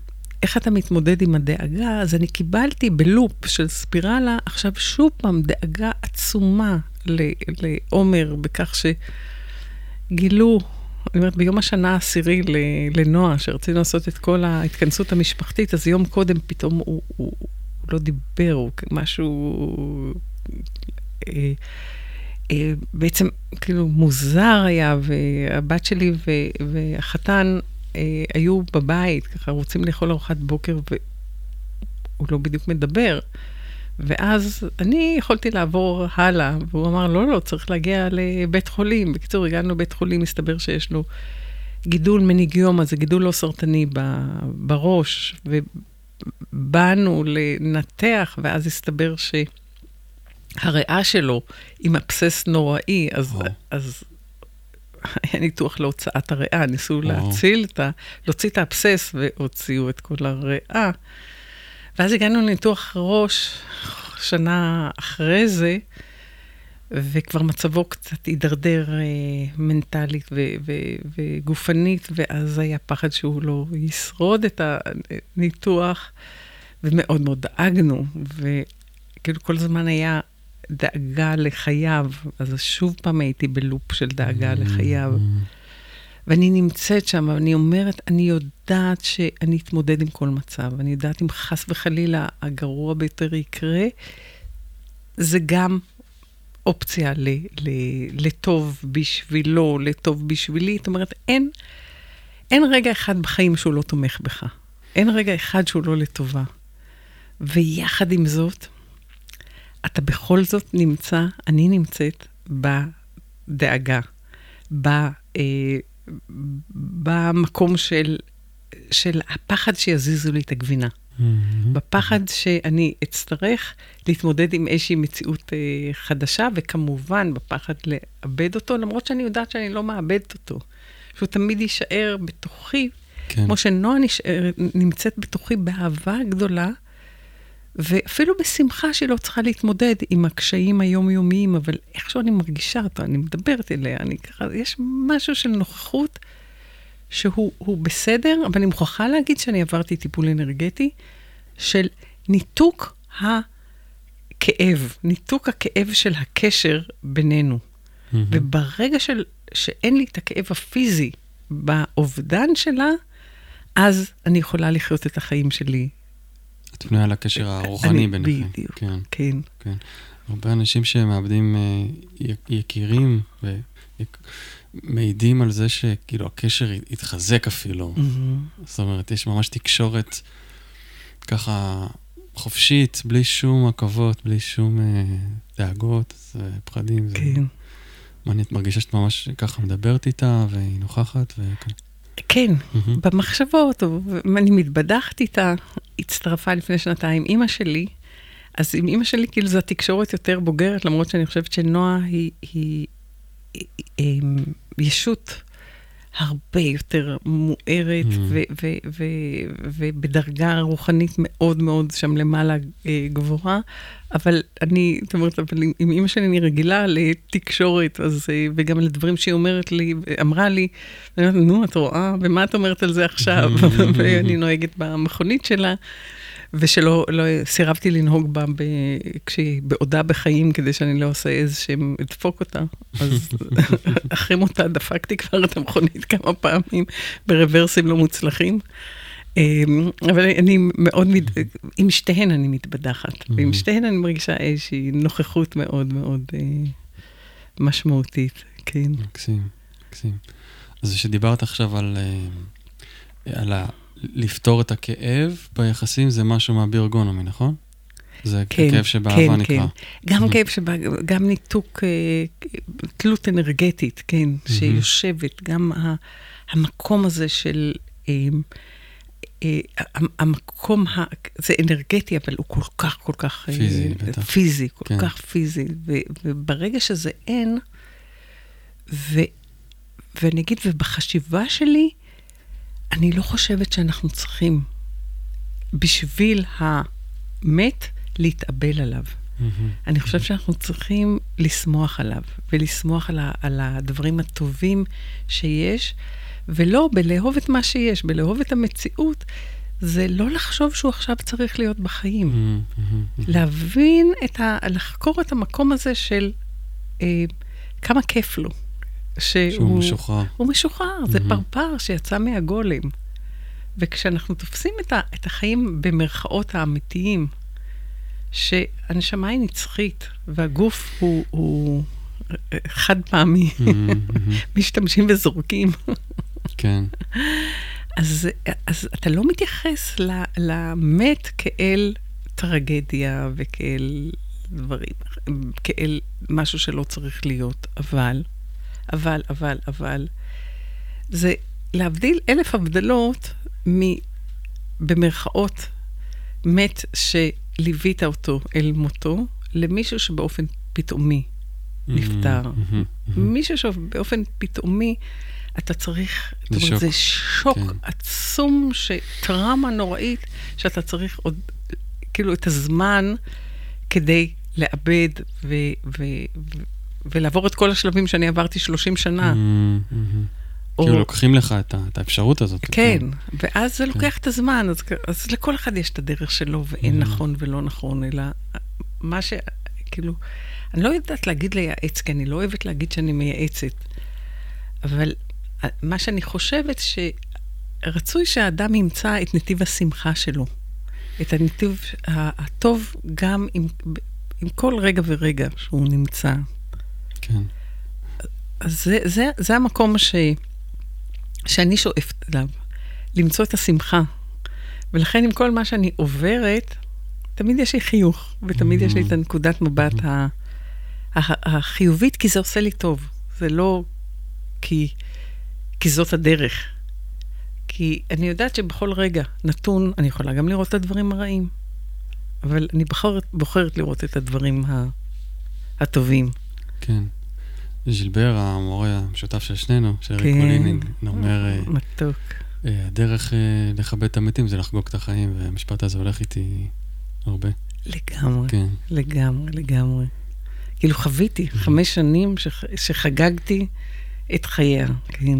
איך אתה מתמודד עם הדאגה? אז אני קיבלתי בלופ של ספירלה, עכשיו שוב פעם דאגה עצומה לעומר, בכך שגילו, אני אומרת, ביום השנה העשירי לנועה, שרצינו לעשות את כל ההתכנסות המשפחתית, אז יום קודם פתאום הוא, הוא, הוא לא דיבר, הוא משהו... אה, בעצם כאילו מוזר היה, והבת שלי והחתן אה, היו בבית, ככה רוצים לאכול ארוחת בוקר, והוא לא בדיוק מדבר. ואז אני יכולתי לעבור הלאה, והוא אמר, לא, לא, צריך להגיע לבית חולים. בקיצור, הגענו לבית חולים, מסתבר שיש לו גידול מניגיומה, זה גידול לא סרטני בראש, ובאנו לנתח, ואז הסתבר ש... הריאה שלו עם אבסס נוראי, אז, oh. אז היה ניתוח להוצאת הריאה, ניסו oh. להציל את ה... להוציא את האבסס והוציאו את כל הריאה. ואז הגענו לניתוח ראש שנה אחרי זה, וכבר מצבו קצת הידרדר אה, מנטלית ו- ו- וגופנית, ואז היה פחד שהוא לא ישרוד את הניתוח, ומאוד מאוד דאגנו, וכאילו כל הזמן היה דאגה לחייו, אז שוב פעם הייתי בלופ של דאגה. לחייו. ואני נמצאת שם, ואני אומרת, אני יודעת שאני אתמודד עם כל מצב. אני יודעת אם חס וחלילה הגרוע ביותר יקרה, זה גם אופציה ל, ל, לטוב בשבילו, לטוב בשבילי. זאת אומרת, אין, אין רגע אחד בחיים שהוא לא תומך בך. אין רגע אחד שהוא לא לטובה. ויחד עם זאת, אתה בכל זאת נמצא, אני נמצאת בדאגה, ב, אה, במקום של, של הפחד שיזיזו לי את הגבינה. Mm-hmm. בפחד שאני אצטרך להתמודד עם איזושהי מציאות אה, חדשה, וכמובן בפחד לאבד אותו, למרות שאני יודעת שאני לא מאבדת אותו. שהוא תמיד יישאר בתוכי, כן. כמו שנועה נשאר, נמצאת בתוכי באהבה גדולה, ואפילו בשמחה שהיא לא צריכה להתמודד עם הקשיים היומיומיים, אבל איכשהו אני מרגישה אותה, אני מדברת אליה, אני ככה, יש משהו של נוכחות שהוא בסדר, אבל אני מוכרחה להגיד שאני עברתי טיפול אנרגטי של ניתוק הכאב, ניתוק הכאב של הקשר בינינו. Mm-hmm. וברגע של, שאין לי את הכאב הפיזי באובדן שלה, אז אני יכולה לחיות את החיים שלי את בנויה לקשר הרוחני ביניכם. בדיוק, כן. כן. כן. הרבה אנשים שמאבדים אה, יקירים ומעידים על זה שכאילו הקשר התחזק אפילו. Mm-hmm. זאת אומרת, יש ממש תקשורת ככה חופשית, בלי שום עכבות, בלי שום אה, דאגות ופחדים. כן. זה... מעניין, את מרגישה שאת ממש ככה מדברת איתה והיא נוכחת? וכן. כן, mm-hmm. במחשבות, אני מתבדחת איתה, הצטרפה לפני שנתיים אימא שלי, אז עם אימא שלי, כאילו, זו התקשורת יותר בוגרת, למרות שאני חושבת שנועה היא, היא, היא, היא, היא ישות הרבה יותר מוארת mm. ו- ובדרגה רוחנית מאוד מאוד שם למעלה אה, גבוהה. אבל אני, זאת אומרת, אבל עם אימא שלי אני רגילה לתקשורת, אז, אה, וגם לדברים שהיא אומרת לי, אמרה לי, נו, את רואה? ומה את אומרת על זה עכשיו? ואני נוהגת במכונית שלה. ושלא, לא, סירבתי לנהוג בה ב, כשהיא בעודה בחיים, כדי שאני לא עושה איזה שהם, אדפוק אותה. אז אחרי מותה דפקתי כבר את המכונית כמה פעמים ברוורסים לא מוצלחים. אמ, אבל אני מאוד, מת... עם שתיהן אני מתבדחת, ועם שתיהן אני מרגישה איזושהי נוכחות מאוד מאוד אה, משמעותית, כן. מקסים, מקסים. אז כשדיברת עכשיו על, אה, על. לפתור את הכאב ביחסים זה משהו מהביורגונומי, נכון? זה כן, כאב שבאהבה כן, נקרא. כן, גם כאב שבא, גם ניתוק, אה, תלות אנרגטית, כן, שיושבת, גם המקום הזה של... אה, אה, המקום, ה, זה אנרגטי, אבל הוא כל כך, כל כך... פיזי, בטח. פיזי, כל כן. כך פיזי. ו, וברגע שזה אין, ו, ואני אגיד, ובחשיבה שלי, אני לא חושבת שאנחנו צריכים, בשביל המת, להתאבל עליו. Mm-hmm. אני חושבת שאנחנו צריכים לשמוח עליו, ולשמוח על, ה, על הדברים הטובים שיש, ולא בלאהוב את מה שיש, בלאהוב את המציאות. זה לא לחשוב שהוא עכשיו צריך להיות בחיים. Mm-hmm. להבין את ה... לחקור את המקום הזה של אה, כמה כיף לו. שהוא, שהוא משוחרר. הוא משוחרר, mm-hmm. זה פרפר שיצא מהגולם. וכשאנחנו תופסים את, ה, את החיים במרכאות האמיתיים, שהנשמה היא נצחית, והגוף הוא, הוא חד פעמי, mm-hmm. משתמשים וזורקים. כן. אז, אז אתה לא מתייחס למת כאל טרגדיה וכאל דברים, כאל משהו שלא צריך להיות, אבל אבל, אבל, אבל, זה להבדיל אלף הבדלות מ... במרכאות, מת שליווית אותו אל מותו, למישהו שבאופן פתאומי נפטר. Mm-hmm, mm-hmm, mm-hmm. מישהו שבאופן פתאומי, אתה צריך, זה זאת אומרת, זה שוק כן. עצום, טראומה נוראית, שאתה צריך עוד, כאילו, את הזמן כדי לאבד ו... ו, ו ולעבור את כל השלבים שאני עברתי 30 שנה. Mm-hmm. או... כאילו לוקחים לך את, את האפשרות הזאת. כן, כן. ואז זה לוקח כן. את הזמן, אז, אז לכל אחד יש את הדרך שלו, ואין mm-hmm. נכון ולא נכון, אלא מה ש... כאילו, אני לא יודעת להגיד לייעץ, כי אני לא אוהבת להגיד שאני מייעצת, אבל מה שאני חושבת, שרצוי שהאדם ימצא את נתיב השמחה שלו, את הנתיב הטוב גם עם, עם כל רגע ורגע שהוא נמצא. כן. אז זה, זה, זה המקום ש, שאני שואפת אליו, למצוא את השמחה. ולכן עם כל מה שאני עוברת, תמיד יש לי חיוך, ותמיד mm-hmm. יש לי את הנקודת מבט mm-hmm. החיובית, כי זה עושה לי טוב. זה לא כי, כי זאת הדרך. כי אני יודעת שבכל רגע נתון, אני יכולה גם לראות את הדברים הרעים, אבל אני בוחרת, בוחרת לראות את הדברים הטובים. כן. ז'ילבר, המורה המשותף של שנינו, של כן. Recall Healing, אומר... אה, מתוק. אה, הדרך אה, לכבד את המתים זה לחגוג את החיים, והמשפט הזה הולך איתי הרבה. לגמרי, כן. לגמרי, לגמרי. כאילו חוויתי mm-hmm. חמש שנים שח... שחגגתי את חייה, כן.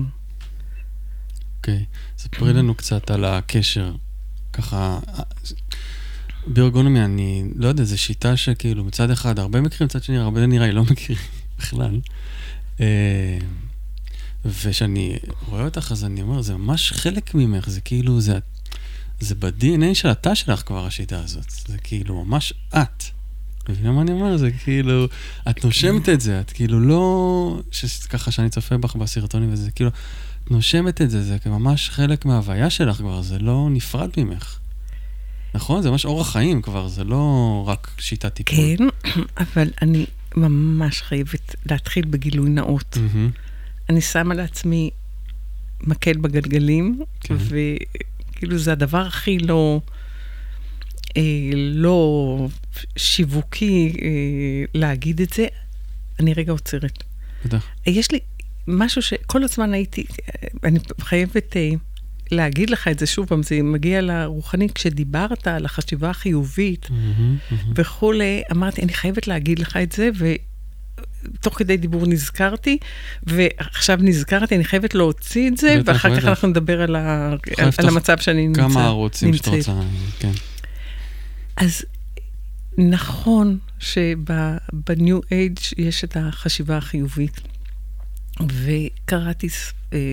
אוקיי, okay. ספרי לנו קצת על הקשר, ככה, ביורגונומי, אני לא יודע, זו שיטה שכאילו מצד אחד הרבה מכירים, מצד שני הרבה נראה לי לא מכירים בכלל. אה, וכשאני רואה אותך, אז אני אומר, זה ממש חלק ממך, זה כאילו, זה, זה ב-DNA של התא שלך כבר, השיטה הזאת. זה כאילו ממש את. מבינה מה אני אומר? זה כאילו, את נושמת את זה, את כאילו לא... ככה שאני צופה בך בסרטונים וזה, כאילו, את נושמת את זה, זה ממש חלק מההוויה שלך כבר, זה לא נפרד ממך. נכון? זה ממש אורח חיים כבר, זה לא רק שיטת טיפול. כן, אבל אני ממש חייבת להתחיל בגילוי נאות. Mm-hmm. אני שמה לעצמי מקל בגלגלים, כן. וכאילו זה הדבר הכי לא, אה, לא שיווקי אה, להגיד את זה. אני רגע עוצרת. בטח. יש לי משהו שכל הזמן הייתי, אני חייבת אה, להגיד לך את זה שוב פעם, זה מגיע לרוחני, כשדיברת על החשיבה החיובית Mm-hmm, mm-hmm. וכולי, אמרתי, אני חייבת להגיד לך את זה, ותוך כדי דיבור נזכרתי, ועכשיו נזכרתי, אני חייבת להוציא את זה, בטח, ואחר כך. אנחנו נדבר על, ה... על לפתוח המצב שאני נמצא, כמה ערוצים שאתה נמצאת. רוצה, כן. אז נכון שבניו אייג' יש את החשיבה החיובית, וקראתי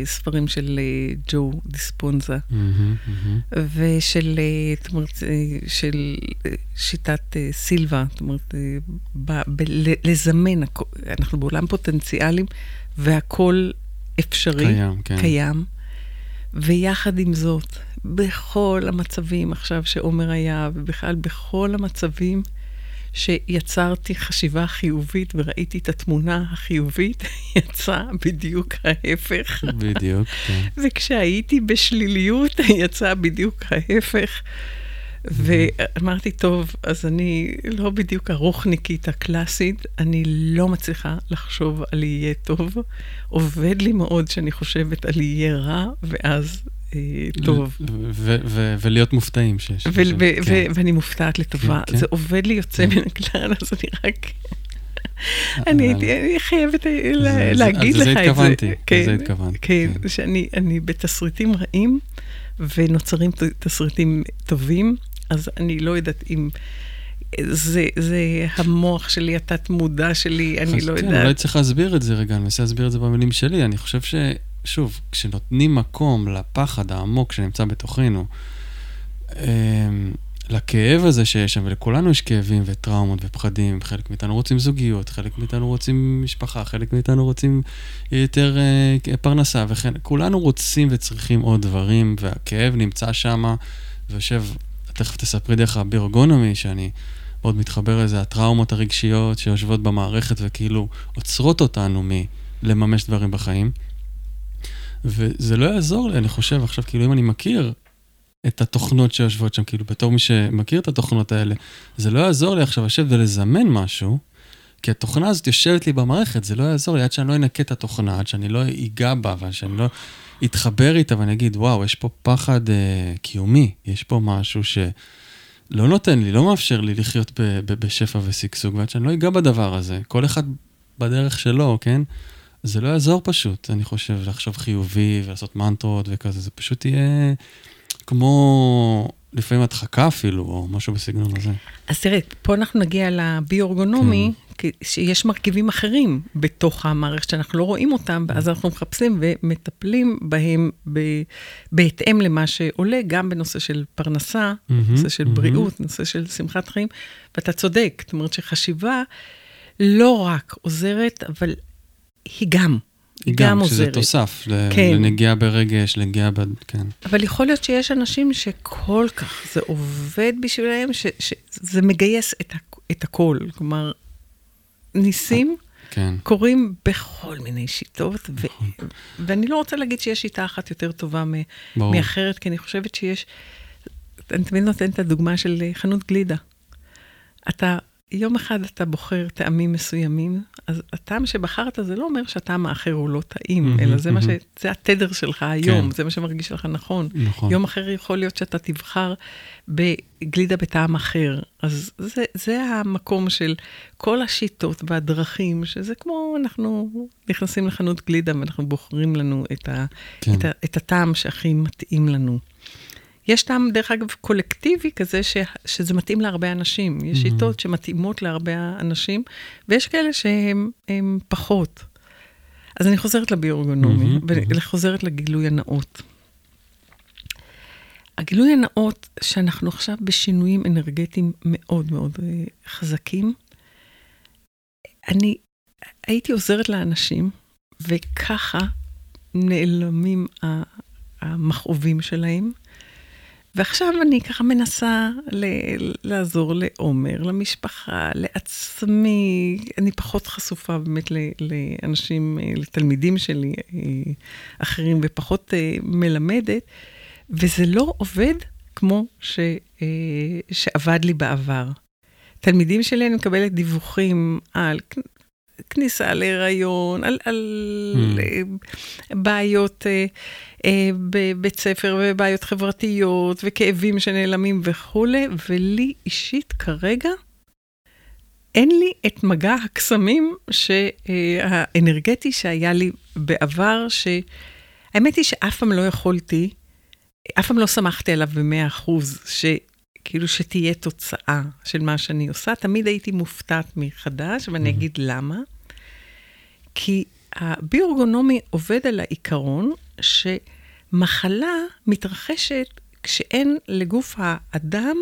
ספרים של אה, ג'ו דיספונזה, מהמם, מהמם. ושל אה, אומרת, אה, של שיטת סילבה, זאת אומרת, ב- ב- ל- לזמן, אנחנו בעולם פוטנציאלים, והכול אפשרי, קיים, כן. קיים. ויחד עם זאת, בכל המצבים עכשיו שעומר היה, ובכלל בכל המצבים שיצרתי חשיבה חיובית וראיתי את התמונה החיובית, יצא בדיוק ההפך. בדיוק, כן. וכשהייתי בשליליות, יצא בדיוק ההפך. ואמרתי, טוב, אז אני לא בדיוק הרוחניקית הקלאסית, אני לא מצליחה לחשוב על יהיה טוב. עובד לי מאוד שאני חושבת על יהיה רע, ואז טוב. ו- ו- ולהיות מופתעים שיש. כן. ואני מופתעת לטובה. כן, כן. זה עובד לי יוצא מן הכלל, אז אני רק... אני הייתי אני חייבת אה, להגיד לך לזה את זה. התכוונתי, כן, לזה התכוונתי, כן. שאני אני בתסריטים רעים, ונוצרים תסריטים טובים, אז אני לא יודעת אם... זה, זה המוח שלי, התת-מודע שלי, אני לא יודעת. אולי צריך להסביר את זה רגע, אני מנסה להסביר את זה במילים שלי. אני חושב ש... שוב, כשנותנים מקום לפחד העמוק שנמצא בתוכנו, אמ, לכאב הזה שיש שם, ולכולנו יש כאבים וטראומות ופחדים, חלק מאיתנו רוצים זוגיות, חלק מאיתנו רוצים משפחה, חלק מאיתנו רוצים יותר אה, פרנסה, וכן, כולנו רוצים וצריכים עוד דברים, והכאב נמצא שם, ויושב, תכף תספרי דרך הביורגונומי, שאני מאוד מתחבר לזה, הטראומות הרגשיות שיושבות במערכת וכאילו עוצרות אותנו מלממש דברים בחיים. וזה לא יעזור לי, אני חושב עכשיו, כאילו, אם אני מכיר את התוכנות שיושבות שם, כאילו, בתור מי שמכיר את התוכנות האלה, זה לא יעזור לי עכשיו לשבת ולזמן משהו, כי התוכנה הזאת יושבת לי במערכת, זה לא יעזור לי עד שאני לא אנקה את התוכנה, עד שאני לא אגע בה, ועד שאני לא אתחבר איתה ואני אגיד, וואו, יש פה פחד אה, קיומי, יש פה משהו שלא נותן לי, לא מאפשר לי לחיות ב- ב- בשפע ושגשוג, ועד שאני לא אגע בדבר הזה, כל אחד בדרך שלו, כן? זה לא יעזור פשוט, אני חושב, לחשוב חיובי ולעשות מנטרות וכזה, זה פשוט יהיה כמו לפעמים הדחקה אפילו, או משהו בסגנון הזה. אז תראה, פה אנחנו נגיע לביו-אורגונומי, כן. שיש מרכיבים אחרים בתוך המערכת שאנחנו לא רואים אותם, ואז אנחנו מחפשים ומטפלים בהם ב- בהתאם למה שעולה, גם בנושא של פרנסה, מהמם, נושא של מהמם. בריאות, נושא של שמחת חיים, ואתה צודק, זאת אומרת שחשיבה לא רק עוזרת, אבל היא גם, היא גם שזה עוזרת. תוסף, ל- כן. לנגיעה ברגש, לנגיעה ב... כן. אבל יכול להיות שיש אנשים שכל כך זה עובד בשבילם, ש- שזה מגייס את, את הכל. כלומר, ניסים כן. קורים בכל מיני שיטות, ו- ואני לא רוצה להגיד שיש שיטה אחת יותר טובה מ- ברור. מאחרת, כי אני חושבת שיש... אני תמיד נותנת את הדוגמה של חנות גלידה. אתה, יום אחד אתה בוחר טעמים מסוימים, אז הטעם שבחרת זה לא אומר שהטעם האחר הוא לא טעים, מהמם, אלא זה מה ש... זה התדר שלך היום, כן. זה מה שמרגיש לך נכון. נכון. יום אחר יכול להיות שאתה תבחר בגלידה בטעם אחר. אז זה, זה המקום של כל השיטות והדרכים, שזה כמו אנחנו נכנסים לחנות גלידה ואנחנו בוחרים לנו את, ה, כן. את, ה, את הטעם שהכי מתאים לנו. יש טעם, דרך אגב, קולקטיבי כזה, ש, שזה מתאים להרבה אנשים. יש Mhm. שיטות שמתאימות להרבה אנשים, ויש כאלה שהם הם פחות. אז אני חוזרת לביורגונומי, Mhm, mhm. וחוזרת לגילוי הנאות. הגילוי הנאות, שאנחנו עכשיו בשינויים אנרגטיים מאוד מאוד אה, חזקים. אני הייתי עוזרת לאנשים, וככה נעלמים המכאובים שלהם. ועכשיו אני ככה מנסה ל- לעזור לעומר, למשפחה, לעצמי. אני פחות חשופה באמת לאנשים, לתלמידים שלי אה, אחרים, ופחות אה, מלמדת, וזה לא עובד כמו ש, אה, שעבד לי בעבר. תלמידים שלי, אני מקבלת דיווחים על כניסה להיריון, על, על mm. בעיות אה, אה, בבית ספר ובעיות חברתיות וכאבים שנעלמים וכולי, ולי אישית כרגע אין לי את מגע הקסמים האנרגטי שהיה לי בעבר, שהאמת היא שאף פעם לא יכולתי, אף פעם לא שמחתי עליו במאה אחוז, שכאילו שתהיה תוצאה של מה שאני עושה. תמיד הייתי מופתעת מחדש, ואני אגיד למה. כי הביורגונומי עובד על העיקרון שמחלה מתרחשת כשאין לגוף האדם,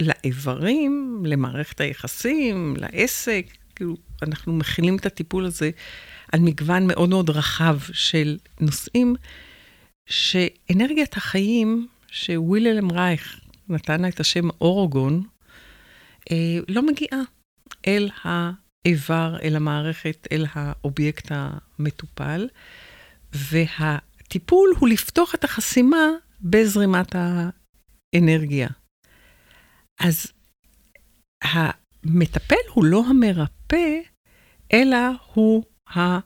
לאיברים, למערכת היחסים, לעסק, כאילו, אנחנו מכילים את הטיפול הזה על מגוון מאוד מאוד רחב של נושאים, שאנרגיית החיים, שוויללם רייך נתן לה את השם אורוגון, אה, לא מגיעה אל ה... איבר אל המערכת, אל האובייקט המטופל, והטיפול הוא לפתוח את החסימה בזרימת האנרגיה. אז המטפל הוא לא המרפא, אלא הוא ה...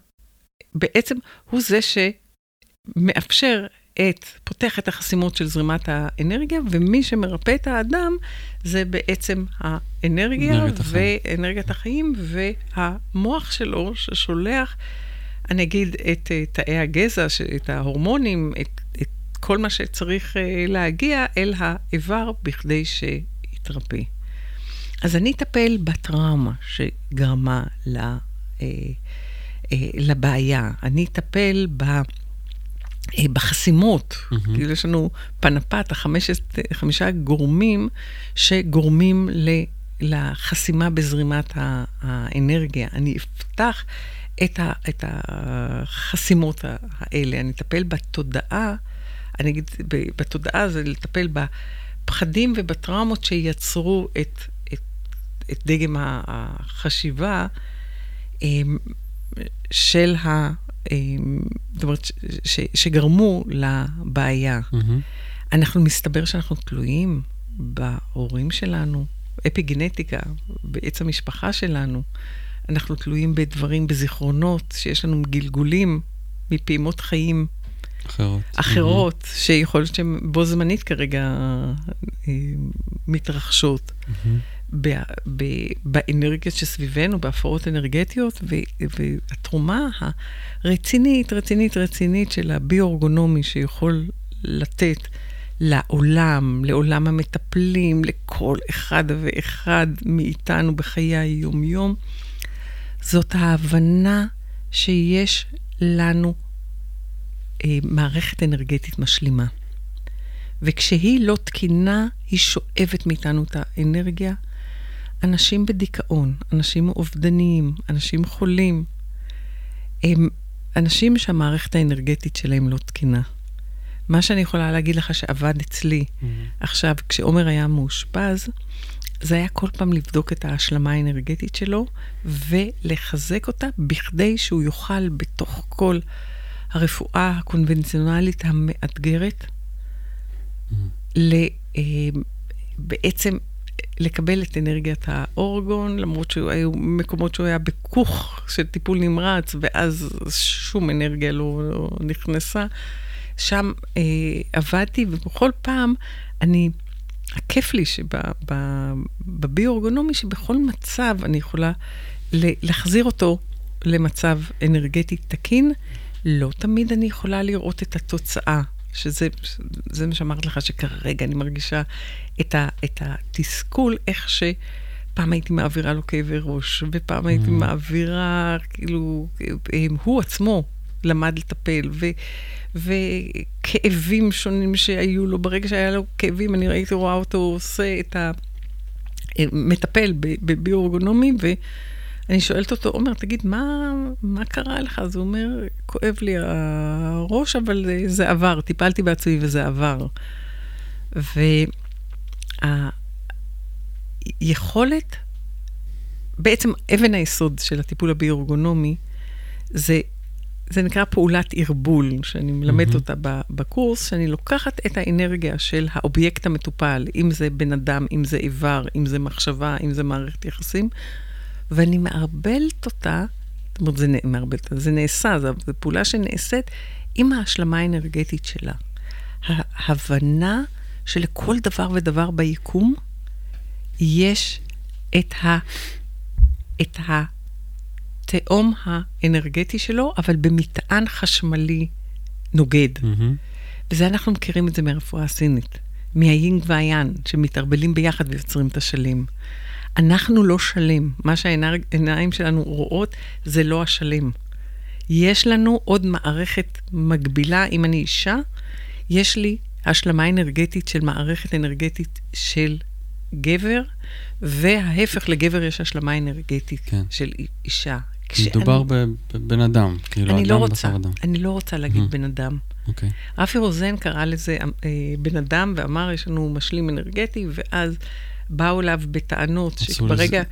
בעצם הוא זה שמאפשר את, פותח את החסימות של זרימת האנרגיה, ומי שמרפא את האדם זה בעצם האנרגיה ואנרגיית החיים, והמוח שלו ששולח, אני אגיד, את אה, תאי הגזע, את ההורמונים, את, את כל מה שצריך אה, להגיע אל האיבר בכדי שיתרפא. אז אני אטפל בטראומה שגרמה לה, אה, לבעיה. אני אטפל ב... אה, בחסימות, mm-hmm. כאילו יש לנו פנפת, החמשת, חמישה גורמים שגורמים ל, לחסימה בזרימת האנרגיה. אני אפתח את, ה, את החסימות האלה, אני אטפל בתודעה, אני אגיד, בתודעה זה לטפל בפחדים ובטראומות שייצרו את, את, את דגם החשיבה אה, של ה... אמ, זאת אומרת, שגרמו לבעיה. Mm-hmm. אנחנו, מסתבר שאנחנו תלויים בהורים שלנו, אפיגנטיקה, בעץ המשפחה שלנו. אנחנו תלויים בדברים, בזיכרונות, שיש לנו גלגולים מפעימות חיים אחרות, אחרות mm-hmm. שיכול להיות שהן בו זמנית כרגע אה, מתרחשות. Mm-hmm. באנרגיות שסביבנו, בהפרעות אנרגטיות, והתרומה הרצינית, רצינית, רצינית של הביו-אורגונומי שיכול לתת לעולם, לעולם המטפלים, לכל אחד ואחד מאיתנו בחיי היום-יום, זאת ההבנה שיש לנו אה, מערכת אנרגטית משלימה. וכשהיא לא תקינה, היא שואבת מאיתנו את האנרגיה אנשים בדיכאון, אנשים אובדניים, אנשים חולים, הם אנשים שהמערכת האנרגטית שלהם לא תקינה. מה שאני יכולה להגיד לך שעבד אצלי mm-hmm. עכשיו, כשעומר היה מאושפז, זה היה כל פעם לבדוק את ההשלמה האנרגטית שלו ולחזק אותה בכדי שהוא יוכל בתוך כל הרפואה הקונבנציונלית המאתגרת, mm-hmm. ל, אה, בעצם לקבל את אנרגיית האורגון, למרות שהיו מקומות שהוא היה בכוך של טיפול נמרץ, ואז שום אנרגיה לא, לא נכנסה. שם אה, עבדתי, ובכל פעם אני, הכיף לי שבביו-אורגונומי, שבכל מצב אני יכולה להחזיר אותו למצב אנרגטי תקין. לא תמיד אני יכולה לראות את התוצאה שזה זה מה שאמרתי לך, שכרגע אני מרגישה את, ה, את התסכול, איך שפעם הייתי מעבירה לו כאבי ראש, ופעם mm. הייתי מעבירה, כאילו, הוא עצמו למד לטפל, ו, וכאבים שונים שהיו לו, ברגע שהיה לו כאבים, אני ראיתי, רואה אותו עושה את ה... מטפל בביו-אורגונומי, ואני שואלת אותו, עומר, תגיד, מה, מה קרה לך? אז הוא אומר, כואב לי הראש, אבל זה עבר, טיפלתי בעצמי וזה עבר. והיכולת, בעצם אבן היסוד של הטיפול הביו-אורגונומי, זה, זה נקרא פעולת ערבול, שאני מלמדת mm-hmm. אותה בקורס, שאני לוקחת את האנרגיה של האובייקט המטופל, אם זה בן אדם, אם זה איבר, אם זה מחשבה, אם זה מערכת יחסים, ואני מערבלת אותה, זאת אומרת, זה, מערבלת, זה נעשה, זו, זו פעולה שנעשית עם ההשלמה האנרגטית שלה. ההבנה שלכל דבר ודבר ביקום יש את, ה, את התהום האנרגטי שלו, אבל במטען חשמלי נוגד. Mm-hmm. וזה אנחנו מכירים את זה מהרפואה הסינית, מהיינג והיאן, שמתערבלים ביחד ויוצרים את השלים. אנחנו לא שלם. מה שהעיניים שלנו רואות זה לא השלם. יש לנו עוד מערכת מקבילה. אם אני אישה, יש לי השלמה אנרגטית של מערכת אנרגטית של גבר, וההפך, לגבר יש השלמה אנרגטית כן. של אישה. מדובר בבן אדם, כאילו אדם לא בשר אדם. אני לא רוצה להגיד mm-hmm. בן אדם. אוקיי. Okay. רפי רוזן קרא לזה אה, בן אדם ואמר, יש לנו משלים אנרגטי, ואז באו אליו בטענות שברגע...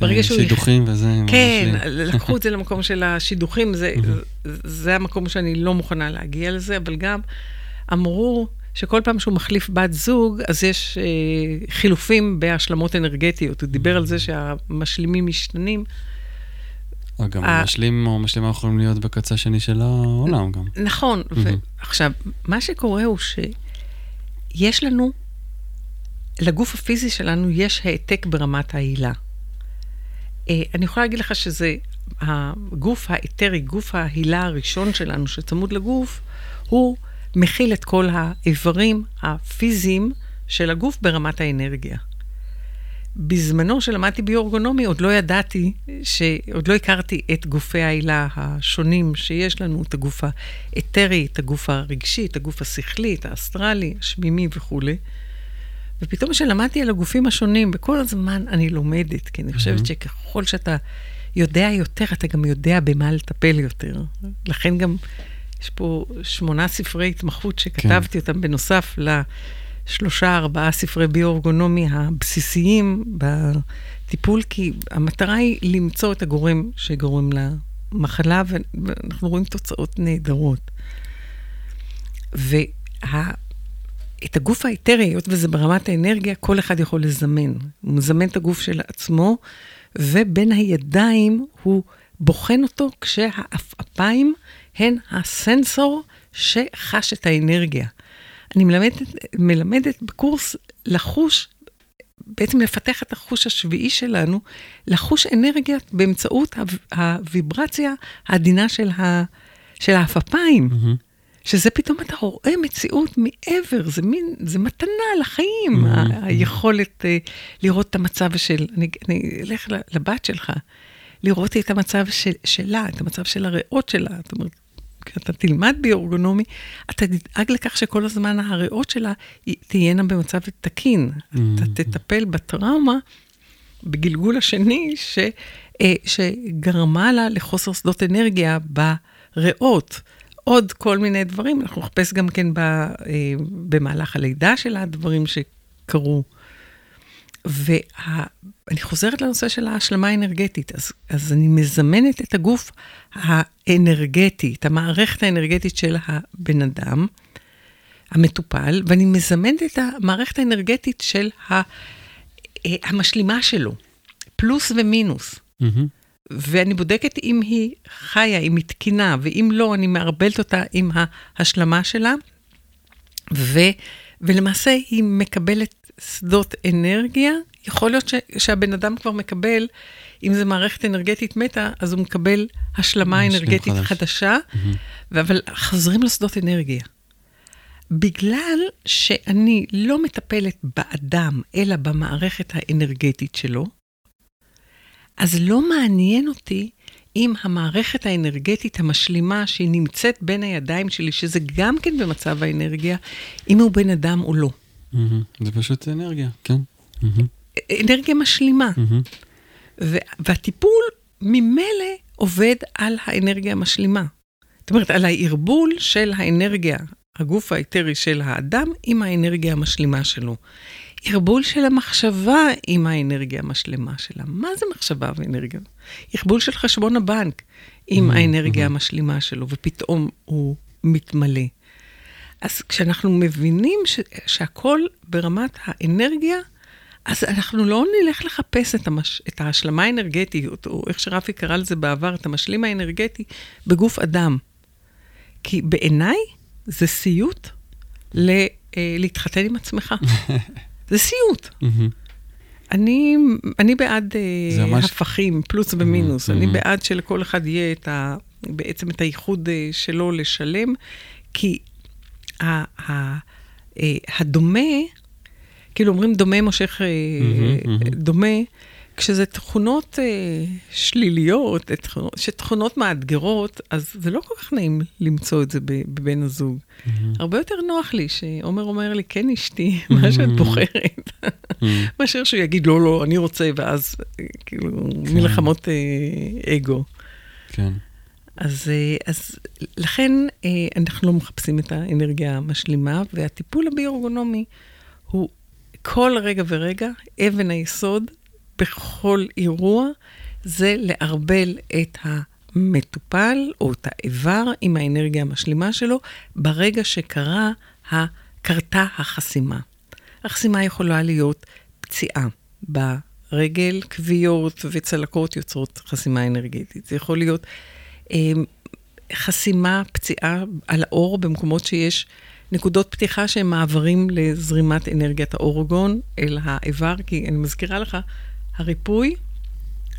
ברגע שהוא... שידוכים וזה... כן, לקחו את זה למקום של השידוכים, זה. זה המקום שאני לא מוכנה להגיע לזה, אבל גם אמרו... שכל פעם שהוא מחליף בת זוג, אז יש אה, חילופים בהשלמות אנרגטיות. הוא דיבר על זה שהמשלימים משתנים. אה, גם המשלים או המשלימה יכולים להיות בקצה השני של העולם גם. נכון. עכשיו, מה שקורה הוא שיש לנו, לגוף הפיזי שלנו יש העתק ברמת העילה. אה, אני יכולה להגיד לך שזה הגוף האתרי, גוף ההילה הראשון שלנו שצמוד לגוף, הוא מכיל את כל האיברים הפיזיים של הגוף ברמת האנרגיה. בזמנו שלמדתי ביורגונומי, עוד לא ידעתי, ש... עוד לא הכרתי את גופי העילה השונים שיש לנו, את הגוף האתרי, את הגוף הרגשי, את הגוף השכלי, את האסטרלי, השמימי וכולי. ופתאום כשלמדתי על הגופים השונים, וכל הזמן אני לומדת, כי אני חושבת mm-hmm. שככל שאתה יודע יותר, אתה גם יודע במה לטפל יותר. לכן גם יש פה שמונה ספרי התמחות שכתבתי כן. אותם בנוסף לשלושה, ארבעה ספרי ביו-אורגונומי הבסיסיים בטיפול, כי המטרה היא למצוא את הגורם שגורם למחלה, ואנחנו רואים תוצאות נהדרות. וה... את הגוף האתרי, היות וזה ברמת האנרגיה, כל אחד יכול לזמן. הוא מזמן את הגוף של עצמו, ובין הידיים הוא בוחן אותו כשהעפעפיים הן הסנסור שחש את האנרגיה. אני מלמדת, מלמדת בקורס לחוש, בעצם לפתח את החוש השביעי שלנו, לחוש אנרגיה באמצעות הוויברציה העדינה של, ה, של העפפיים. Mm-hmm. שזה פתאום אתה רואה מציאות מעבר, זה מין, זה מתנה לחיים, mm-hmm. היכולת uh, לראות את המצב של, אני, אני אלך לבת שלך, לראות את המצב של, שלה, את המצב של הריאות שלה, זאת אומרת, כשאתה תלמד ביורגונומי, אתה תדאג לכך שכל הזמן הריאות שלה תהיינה במצב תקין. Mm-hmm. אתה תטפל בטראומה בגלגול השני, ש, אה, שגרמה לה לחוסר שדות אנרגיה בריאות. עוד כל מיני דברים, אנחנו נחפש גם כן ב, אה, במהלך הלידה שלה, דברים שקרו. ואני חוזרת לנושא של ההשלמה האנרגטית. אז, אז אני מזמנת את הגוף האנרגטי, את המערכת האנרגטית של הבן אדם, המטופל, ואני מזמנת את המערכת האנרגטית של ה, אה, המשלימה שלו, פלוס ומינוס. Mm-hmm. ואני בודקת אם היא חיה, אם היא תקינה, ואם לא, אני מערבלת אותה עם ההשלמה שלה, ו, ולמעשה היא מקבלת שדות אנרגיה, יכול להיות ש, שהבן אדם כבר מקבל, אם זה מערכת אנרגטית מתה, אז הוא מקבל השלמה אנרגטית חדש. חדשה, mm-hmm. אבל חוזרים לשדות אנרגיה. בגלל שאני לא מטפלת באדם, אלא במערכת האנרגטית שלו, אז לא מעניין אותי עם המערכת האנרגטית המשלימה שהיא נמצאת בין הידיים שלי, שזה גם כן במצב האנרגיה, אם הוא בן אדם או לא. זה פשוט אנרגיה, כן. אנרגיה משלימה. והטיפול ממילא עובד על האנרגיה המשלימה. זאת אומרת, על הערבול של האנרגיה, הגוף האתרי של האדם, עם האנרגיה המשלימה שלו. ערבול של המחשבה עם האנרגיה המשלמה שלה. מה זה מחשבה ואנרגיה? ערבול של חשבון הבנק עם mm-hmm, האנרגיה mm-hmm. המשלימה שלו, ופתאום הוא מתמלא. אז כשאנחנו מבינים ש- שהכל ברמת האנרגיה, אז אנחנו לא נלך לחפש את, המש... את ההשלמה האנרגטית, או איך שרפי קרא לזה בעבר, את המשלים האנרגטי, בגוף אדם. כי בעיניי זה סיוט ל... אה, להתחתן עם עצמך. זה סיוט. אני, אני בעד uh, ממש... הפכים, פלוס ומינוס. אני בעד שלכל אחד יהיה את ה, בעצם את הייחוד uh, שלו לשלם, כי ה, ה, uh, הדומה, כאילו אומרים דומה מושך uh, דומה, כשזה תכונות אה, שליליות, תכונות, שתכונות מאתגרות, אז זה לא כל כך נעים למצוא את זה בבן הזוג. Mm-hmm. הרבה יותר נוח לי שעומר אומר לי, כן אשתי, mm-hmm. מה שאת בוחרת, mm-hmm. מאשר שהוא יגיד, לא, לא, אני רוצה, ואז אה, כאילו כן. מלחמות אה, אגו. כן. אז, אה, אז לכן אה, אנחנו לא מחפשים את האנרגיה המשלימה, והטיפול הביורגונומי הוא כל רגע ורגע אבן היסוד בכל אירוע זה לערבל את המטופל או את האיבר עם האנרגיה המשלימה שלו ברגע שקרה, קרתה החסימה. החסימה יכולה להיות פציעה ברגל, כוויות וצלקות יוצרות חסימה אנרגטית. זה יכול להיות אה, חסימה, פציעה על האור במקומות שיש נקודות פתיחה שהם מעברים לזרימת אנרגיית האורגון אל האיבר, כי אני מזכירה לך, הריפוי,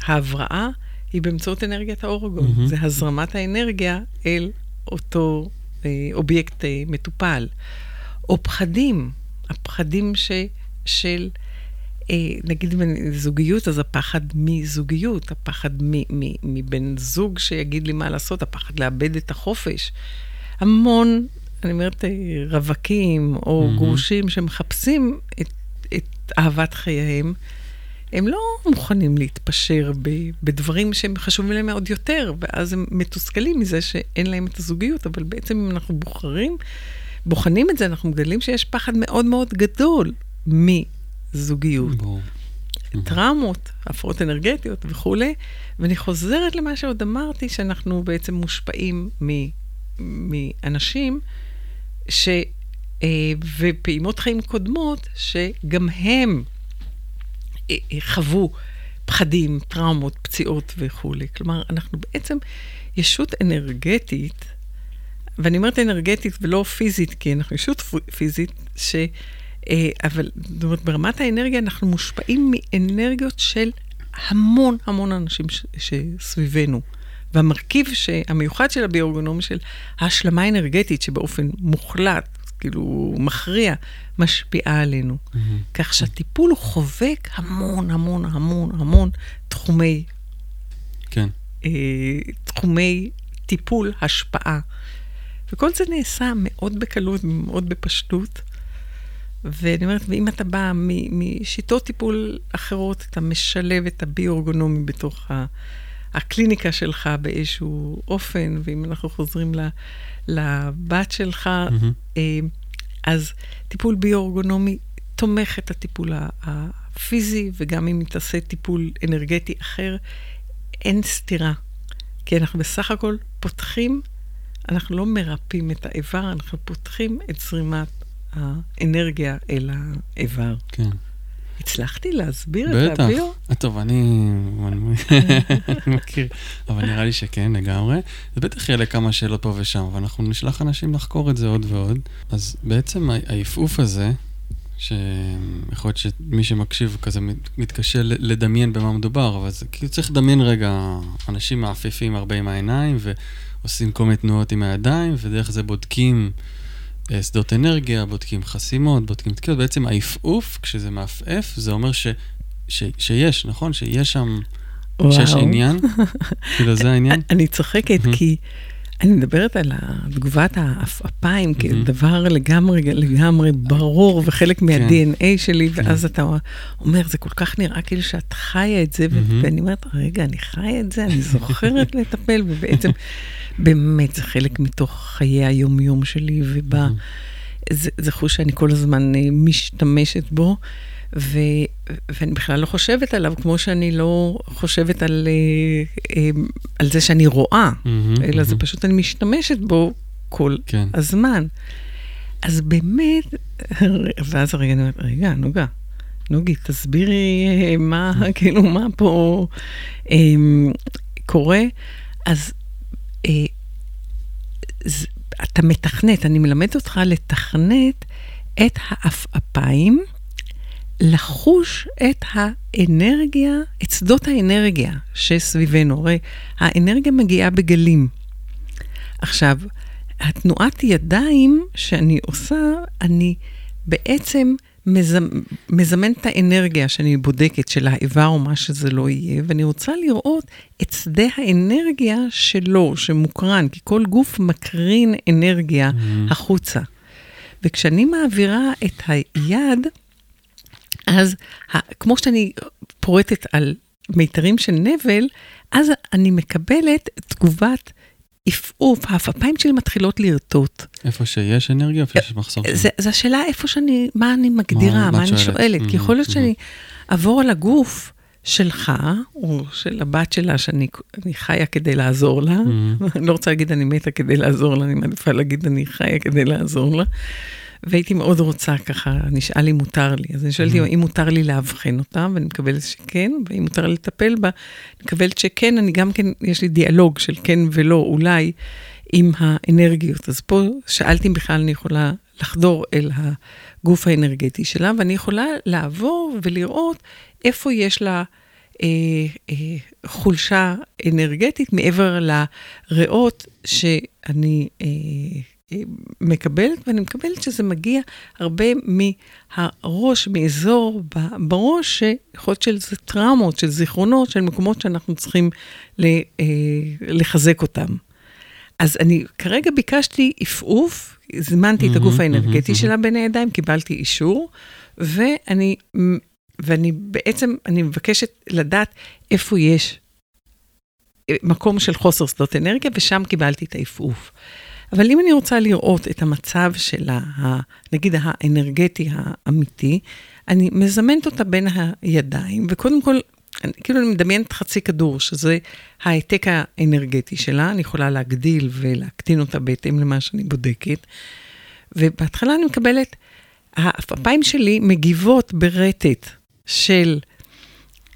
ההבראה, היא באמצעות אנרגיית האורגון. Mm-hmm. זה הזרמת האנרגיה אל אותו אה, אובייקט אה, מטופל. או פחדים, הפחדים ש, של, אה, נגיד זוגיות, אז הפחד מזוגיות, הפחד מבן זוג שיגיד לי מה לעשות, הפחד לאבד את החופש. המון, אני אומרת, אה, רווקים או mm-hmm. גרושים שמחפשים את, את אהבת חייהם. הם לא מוכנים להתפשר בדברים שהם חשובים להם מאוד יותר, ואז הם מתוסכלים מזה שאין להם את הזוגיות, אבל בעצם אם אנחנו בוחרים, בוחנים את זה, אנחנו מגלים שיש פחד מאוד מאוד גדול מזוגיות. בוא. טראומות, הפרעות אנרגטיות וכולי, ואני חוזרת למה שעוד אמרתי, שאנחנו בעצם מושפעים מאנשים, ש... אה, ופעימות חיים קודמות, שגם הם חוו פחדים, טראומות, פציעות וכולי. כלומר, אנחנו בעצם ישות אנרגטית, ואני אומרת אנרגטית ולא פיזית, כי אנחנו ישות פיזית, ש... אה, אבל זאת אומרת, ברמת האנרגיה אנחנו מושפעים מאנרגיות של המון המון אנשים ש... שסביבנו. והמרכיב המיוחד של הביורגונומיה של ההשלמה האנרגטית, שבאופן מוחלט כאילו מכריע, משפיעה עלינו. Mm-hmm. כך שהטיפול הוא חובק המון, המון, המון, המון תחומי... כן. אה, תחומי טיפול, השפעה. וכל זה נעשה מאוד בקלות, מאוד בפשטות. ואני אומרת, ואם אתה בא משיטות טיפול אחרות, אתה משלב את הביו-אורגונומי בתוך הקליניקה שלך באיזשהו אופן, ואם אנחנו חוזרים לבת שלך, mm-hmm. אז טיפול ביו-אורגונומי תומך את הטיפול הפיזי, וגם אם תעשה טיפול אנרגטי אחר, אין סתירה. כי אנחנו בסך הכל פותחים, אנחנו לא מרפאים את האיבר, אנחנו פותחים את זרימת האנרגיה אל האיבר. כן. הצלחתי להסביר את הביו? בטח. טוב, אני מכיר, אבל נראה לי שכן, לגמרי. זה בטח יהיה לכמה שאלות פה ושם, אבל אנחנו נשלח אנשים לחקור את זה עוד ועוד. אז בעצם העפעוף הזה, שיכול להיות שמי שמקשיב כזה מתקשה לדמיין במה מדובר, אבל זה כאילו צריך לדמיין רגע אנשים מעפיפים הרבה עם העיניים ועושים כל מיני תנועות עם הידיים, ודרך זה בודקים שדות אנרגיה, בודקים חסימות, בודקים תקיעות. בעצם העפעוף, כשזה מעפעף, זה אומר ש, ש, שיש, נכון? שיש שם שיש עניין? כאילו זה העניין? אני צוחקת כי אני מדברת על תגובת העפעפיים כדבר לגמרי לגמרי ברור וחלק מה-DNA שלי, ואז אתה אומר, זה כל כך נראה כאילו שאת חיה את זה, ואני אומרת, רגע, אני חיה את זה, אני זוכרת לטפל, ובעצם באמת זה חלק מתוך חיי היום-יום שלי, ובא, זה חוש שאני כל הזמן משתמשת בו. ו, ואני בכלל לא חושבת עליו כמו שאני לא חושבת על, אה, אה, על זה שאני רואה, mm-hmm, אלא mm-hmm. זה פשוט אני משתמשת בו כל כן. הזמן. אז באמת, ואז הרגע אני אומרת, רגע, נוגה, נוגי, תסבירי אה, מה, כאילו, מה פה אה, קורה. אז אה, זה, אתה מתכנת, אני מלמד אותך לתכנת את העפעפיים. לחוש את האנרגיה, את שדות האנרגיה שסביבנו. הרי האנרגיה מגיעה בגלים. עכשיו, התנועת ידיים שאני עושה, אני בעצם מזמ, מזמן את האנרגיה שאני בודקת של האיבר או מה שזה לא יהיה, ואני רוצה לראות את שדה האנרגיה שלו, שמוקרן, כי כל גוף מקרין אנרגיה mm-hmm. החוצה. וכשאני מעבירה את היד, אז כמו שאני פורטת על מיתרים של נבל, אז אני מקבלת תגובת עפעוף, העפעפיים שלי מתחילות לרטוט. איפה שיש אנרגיה, איפה שיש מחסור? זו השאלה איפה שאני, מה אני מגדירה, מה, מה אני שואלת. כי יכול להיות שאני אעבור על הגוף שלך, או של הבת שלה, שאני חיה כדי לעזור לה. אני לא רוצה להגיד אני מתה כדי לעזור לה, אני מעדיפה להגיד אני חיה כדי לעזור לה. והייתי מאוד רוצה ככה, נשאל אם מותר לי. אז אני שואלת mm-hmm. אם מותר לי לאבחן אותה, ואני מקבלת שכן, ואם מותר לי לטפל בה, אני מקבלת שכן, אני גם כן, יש לי דיאלוג של כן ולא, אולי, עם האנרגיות. אז פה שאלתי אם בכלל אני יכולה לחדור אל הגוף האנרגטי שלה, ואני יכולה לעבור ולראות איפה יש לה... אה, אה, חולשה אנרגטית מעבר לריאות שאני אה, מקבלת, ואני מקבלת שזה מגיע הרבה מהראש, מאזור בראש, שיכול להיות שזה טראומות, של זיכרונות, של מקומות שאנחנו צריכים אה, לחזק אותם. אז אני כרגע ביקשתי עפעוף, הזמנתי את הגוף האנרגטי שלה בין הידיים, קיבלתי אישור, ואני, ואני בעצם, אני מבקשת לדעת איפה יש אה, מקום של חוסר שדות אנרגיה, ושם קיבלתי את העפעוף. אבל אם אני רוצה לראות את המצב שלה, נגיד האנרגטי האמיתי, אני מזמנת אותה בין הידיים, וקודם כל, אני, כאילו אני מדמיינת חצי כדור, שזה ההעתק האנרגטי שלה, אני יכולה להגדיל ולהקטין אותה בהתאם למה שאני בודקת. ובהתחלה אני מקבלת, העפעפיים שלי מגיבות ברטט של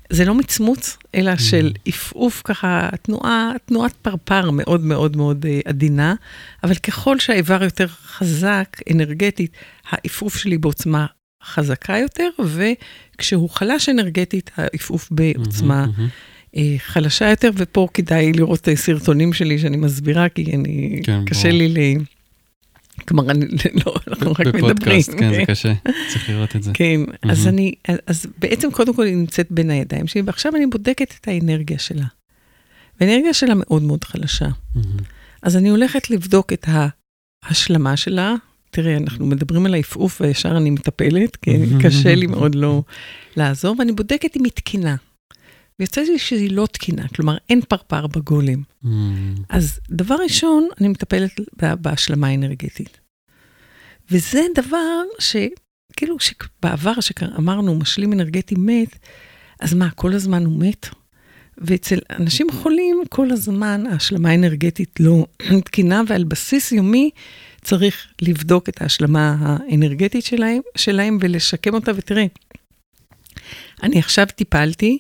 זה לא מצמוץ, אלא mm. של עפעוף ככה, תנועה, תנועת פרפר מאוד מאוד מאוד אה, עדינה, אבל ככל שהאיבר יותר חזק, אנרגטית, העפעוף שלי בעוצמה חזקה יותר, וכשהוא חלש אנרגטית, העפעוף בעוצמה mm-hmm, mm-hmm. חלשה יותר, ופה כדאי לראות סרטונים שלי שאני מסבירה, כי אני, כן, קשה בוא. לי ל... כלומר, אני, לא, אנחנו רק מדברים. בפודקאסט, כן, זה קשה, צריך לראות את זה. כן, אז אני, אז בעצם קודם כל היא נמצאת בין הידיים שלי, ועכשיו אני בודקת את האנרגיה שלה. והאנרגיה שלה מאוד מאוד חלשה. אז אני הולכת לבדוק את ההשלמה שלה. תראה, אנחנו מדברים על העפעוף וישר אני מטפלת, כי קשה לי מאוד לא לעזור, ואני בודקת אם היא תקינה. ויוצא לי שהיא לא תקינה, כלומר, אין פרפר בגולם. Mm. אז דבר ראשון, אני מטפלת בהשלמה האנרגטית. וזה דבר שכאילו, שבעבר, שאמרנו, משלים אנרגטי מת, אז מה, כל הזמן הוא מת? ואצל אנשים חולים, כל הזמן ההשלמה האנרגטית לא תקינה, ועל בסיס יומי צריך לבדוק את ההשלמה האנרגטית שלהם, שלהם ולשקם אותה. ותראה, אני עכשיו טיפלתי,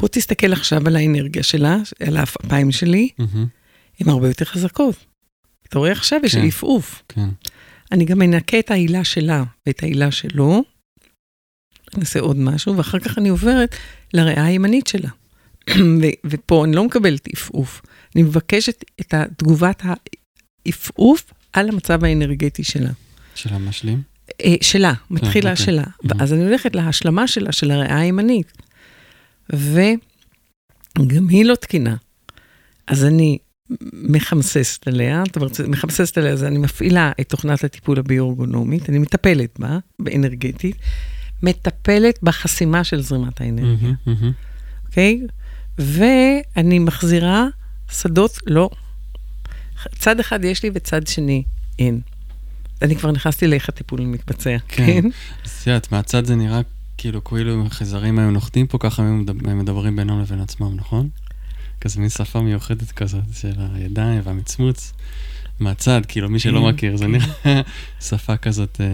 בוא תסתכל עכשיו על האנרגיה שלה, על האפיים שלי, mm-hmm. הן הרבה יותר חזקות. אתה רואה עכשיו, יש לי כן, עפעוף. כן. אני גם מנקה את העילה שלה ואת העילה שלו, אני אעשה עוד משהו, ואחר כך אני עוברת לריאה הימנית שלה. ו- ופה אני לא מקבלת עפעוף, אני מבקשת את תגובת העפעוף על המצב האנרגטי שלה. של המשלים? אה, שלה, מתחילה כן, שלה. Mm-hmm. ואז אני הולכת להשלמה שלה, של הריאה הימנית. גם היא לא תקינה. אז אני מחמססת עליה, זאת אומרת, מחמססת עליה, אז אני מפעילה את תוכנת הטיפול הביורגונומית, אני מטפלת בה, באנרגטית, מטפלת בחסימה של זרימת האנרגיה, אוקיי? Mm-hmm, mm-hmm. ואני מחזירה שדות, לא. צד אחד יש לי וצד שני אין. אני כבר נכנסתי לאיך הטיפול מתבצע, כן? כן? אז את יודעת, מהצד זה נראה כאילו כאילו אם החייזרים היו נוחתים פה, ככה הם מדברים בינם לבין עצמם, נכון? כזה מין שפה מיוחדת כזאת של הידיים והמצמוץ. מהצד, כאילו, מי שלא כן, מכיר, זה כן. נראה שפה כזאת... אה,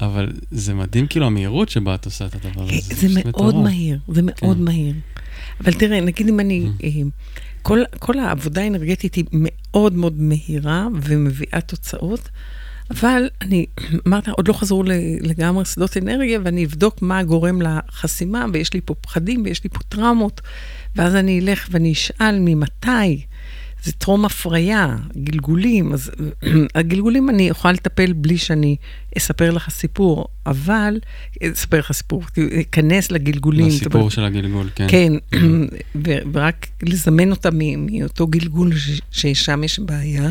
אבל זה מדהים, כאילו, המהירות שבה את עושה את הדבר הזה. זה מאוד מהיר, זה מאוד מהיר. אבל תראה, נגיד אם אני... Mm. אה, כל, כל העבודה האנרגטית היא מאוד מאוד מהירה ומביאה תוצאות, אבל אני, אמרת, עוד לא חזרו לגמרי שדות אנרגיה, ואני אבדוק מה גורם לחסימה, ויש לי פה פחדים ויש לי פה טראומות, ואז אני אלך ואני אשאל ממתי. זה טרום הפריה, גלגולים, אז הגלגולים אני יכולה לטפל בלי שאני אספר לך סיפור, אבל, אספר לך סיפור, אכנס לגלגולים. לסיפור אבל, של הגלגול, כן. כן, ורק לזמן אותה מאותו גלגול ששם יש בעיה,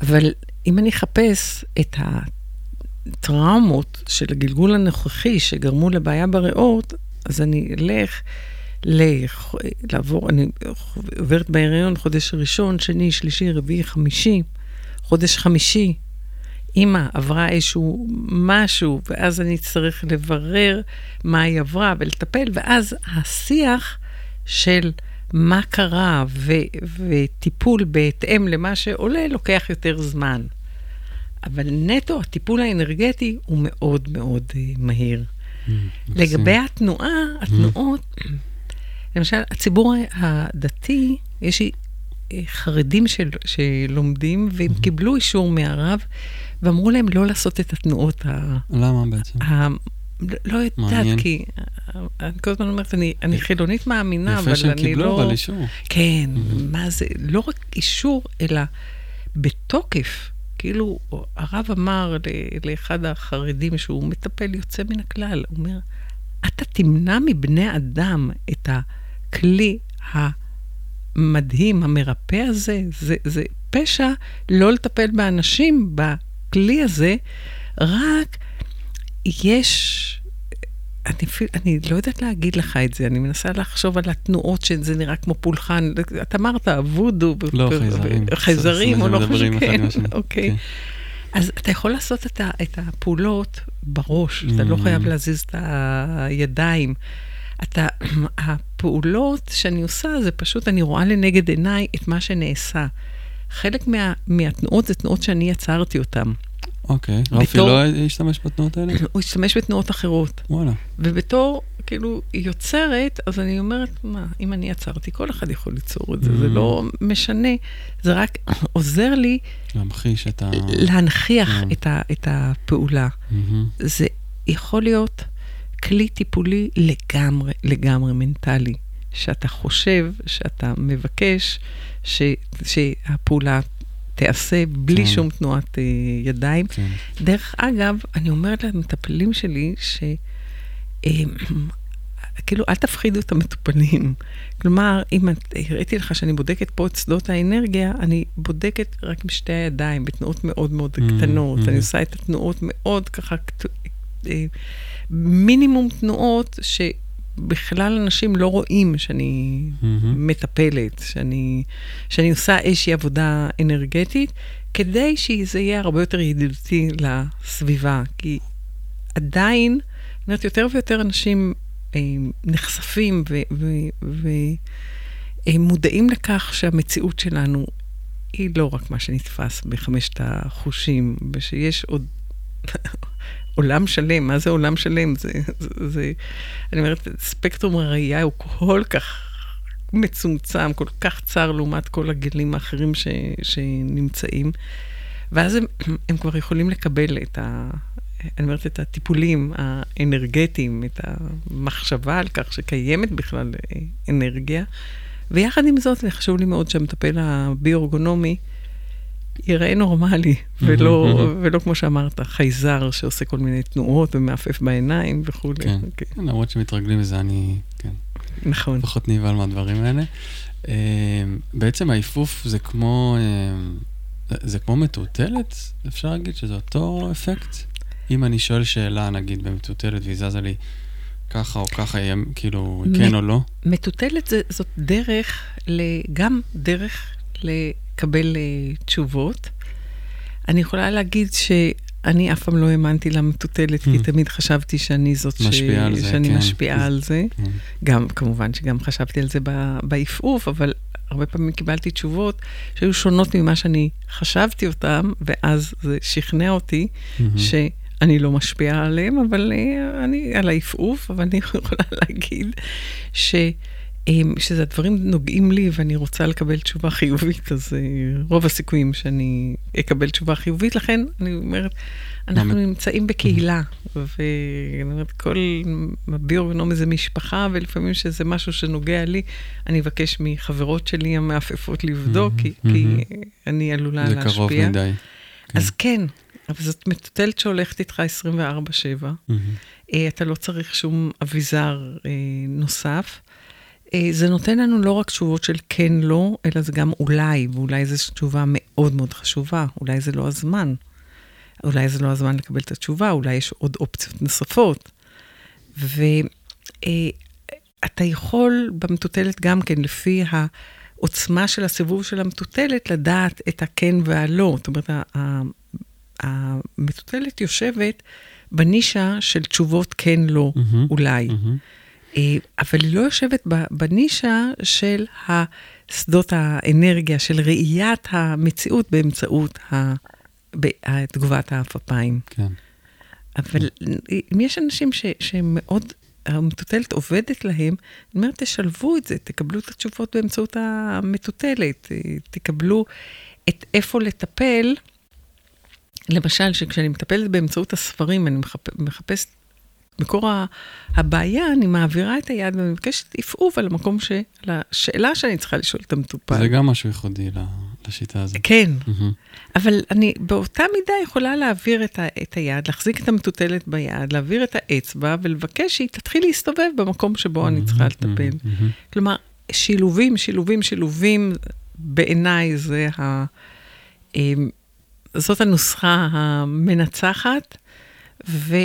אבל אם אני אחפש את הטראומות של הגלגול הנוכחי שגרמו לבעיה בריאות, אז אני אלך לעבור, אני עוברת בהיריון חודש ראשון, שני, שלישי, רביעי, חמישי, חודש חמישי. אימא עברה איזשהו משהו, ואז אני אצטרך לברר מה היא עברה ולטפל, ואז השיח של מה קרה ו- וטיפול בהתאם למה שעולה לוקח יותר זמן. אבל נטו, הטיפול האנרגטי הוא מאוד מאוד uh, מהיר. Mm, לגבי התנועה, התנועות, mm. למשל, הציבור הדתי, יש אה, חרדים של, שלומדים, והם mm-hmm. קיבלו אישור מהרב, ואמרו להם לא לעשות את התנועות ה... למה בעצם? ה... לא יודעת, מעניין. כי אני כל הזמן אומרת, אני, אני חילונית מאמינה, אבל אני לא... יפה שהם קיבלו, אבל אישור. כן, mm-hmm. מה זה, לא רק אישור, אלא בתוקף. כאילו, הרב אמר לאחד החרדים שהוא מטפל יוצא מן הכלל, הוא אומר, אתה תמנע מבני אדם את הכלי המדהים, המרפא הזה, זה, זה פשע לא לטפל באנשים בכלי הזה, רק יש... אני, אני לא יודעת להגיד לך את זה, אני מנסה לחשוב על התנועות שזה נראה כמו פולחן. אתה אמרת, וודו. לא, חייזרים. חייזרים, או לא חשוב, כן, אוקיי. כן. אז אתה יכול לעשות את, ה, את הפעולות בראש, mm-hmm. אתה לא חייב להזיז את הידיים. אתה, הפעולות שאני עושה, זה פשוט, אני רואה לנגד עיניי את מה שנעשה. חלק מה, מהתנועות זה תנועות שאני יצרתי אותן. אוקיי. רפי לא השתמש בתנועות האלה? הוא השתמש בתנועות אחרות. וואלה. ובתור, כאילו, יוצרת, אז אני אומרת, מה, אם אני יצרתי, כל אחד יכול ליצור את זה, mm-hmm. זה לא משנה, זה רק עוזר לי... להמחיש את ה... להנכיח mm-hmm. את, ה, את הפעולה. Mm-hmm. זה יכול להיות כלי טיפולי לגמרי, לגמרי מנטלי, שאתה חושב, שאתה מבקש, ש, שהפעולה תיעשה בלי כן. שום תנועת uh, ידיים. כן. דרך אגב, אני אומרת למטפלים שלי, ש... Uh, כאילו, אל תפחידו את המטופלים. כלומר, אם את, הראיתי לך שאני בודקת פה את שדות האנרגיה, אני בודקת רק בשתי הידיים, בתנועות מאוד מאוד mm, קטנות. Mm. אני עושה את התנועות מאוד ככה, אה, מינימום תנועות ש... בכלל אנשים לא רואים שאני mm-hmm. מטפלת, שאני, שאני עושה איזושהי עבודה אנרגטית, כדי שזה יהיה הרבה יותר ידידותי לסביבה. כי עדיין, זאת אומרת, יותר ויותר אנשים אה, נחשפים ומודעים אה, לכך שהמציאות שלנו היא לא רק מה שנתפס בחמשת החושים, ושיש עוד עולם שלם, מה זה עולם שלם? זה, זה, זה אני אומרת, ספקטרום הראייה הוא כל כך מצומצם, כל כך צר לעומת כל הגלים האחרים ש, שנמצאים. ואז הם, הם כבר יכולים לקבל את ה... אני אומרת, את הטיפולים האנרגטיים, את המחשבה על כך שקיימת בכלל אנרגיה. ויחד עם זאת, חשוב לי מאוד שהמטפל הביו-אורגונומי, ייראה נורמלי, ולא, ולא כמו שאמרת, חייזר שעושה כל מיני תנועות ומעפף בעיניים וכולי. כן. אוקיי. למרות שמתרגלים לזה, אני, כן. נכון. פחות נבהל מהדברים האלה. אה, בעצם העיפוף זה כמו, אה, זה כמו מטוטלת? אפשר להגיד שזה אותו אפקט? אם אני שואל שאלה, נגיד, במטוטלת, והיא זזה לי ככה או ככה, כאילו, כן או לא? מטוטלת זאת דרך, גם דרך לקבל תשובות. אני יכולה להגיד ש... אני אף פעם לא האמנתי למטוטלת, כי hmm. תמיד חשבתי שאני זאת ש... על זה, שאני כן. משפיעה על זה. כן. גם, כמובן שגם חשבתי על זה בעפעוף, אבל הרבה פעמים קיבלתי תשובות שהיו שונות ממה שאני חשבתי אותן, ואז זה שכנע אותי mm-hmm. שאני לא משפיעה עליהם, אבל אני על העפעוף, אבל אני יכולה להגיד ש... שזה הדברים נוגעים לי ואני רוצה לקבל תשובה חיובית, אז אה, רוב הסיכויים שאני אקבל תשובה חיובית, לכן אני אומרת, אנחנו נמצאים בקהילה, ואני אומרת, כל ביורגנומי זה משפחה, ולפעמים שזה משהו שנוגע לי, אני אבקש מחברות שלי המעפפות לבדוק, כי, כי אני עלולה להשפיע. זה קרוב מדי. אז כן, אבל זאת מטוטלת שהולכת איתך 24-7. אה, אתה לא צריך שום אביזר אה, נוסף. אה, זה נותן לנו לא רק תשובות של כן, לא, אלא זה גם אולי, ואולי זו תשובה מאוד מאוד חשובה, אולי זה לא הזמן. אולי זה לא הזמן לקבל את התשובה, אולי יש עוד אופציות נוספות. ואתה אה, יכול במטוטלת גם כן, לפי העוצמה של הסיבוב של המטוטלת, לדעת את הכן והלא. זאת אומרת, המטוטלת יושבת בנישה של תשובות כן, לא, mm-hmm, אולי. Mm-hmm. אה, אבל היא לא יושבת בנישה של שדות האנרגיה, של ראיית המציאות באמצעות תגובת האפפיים. כן. אבל אם יש אנשים ש, שהם מאוד, המטוטלת עובדת להם, אני אומרת, תשלבו את זה, תקבלו את התשובות באמצעות המטוטלת, אה, תקבלו את איפה לטפל. למשל, שכשאני מטפלת באמצעות הספרים, אני מחפ, מחפשת מקור הבעיה, אני מעבירה את היד ואני מבקשת עפעוף על המקום, ש... על השאלה שאני צריכה לשאול את המטופל. זה גם משהו ייחודי לשיטה הזאת. כן, mm-hmm. אבל אני באותה מידה יכולה להעביר את, ה... את היד, להחזיק את המטוטלת ביד, להעביר את האצבע ולבקש שהיא תתחיל להסתובב במקום שבו mm-hmm, אני צריכה לטפל. Mm-hmm. כלומר, שילובים, שילובים, שילובים, בעיניי זה ה... אמ, זאת הנוסחה המנצחת, ו...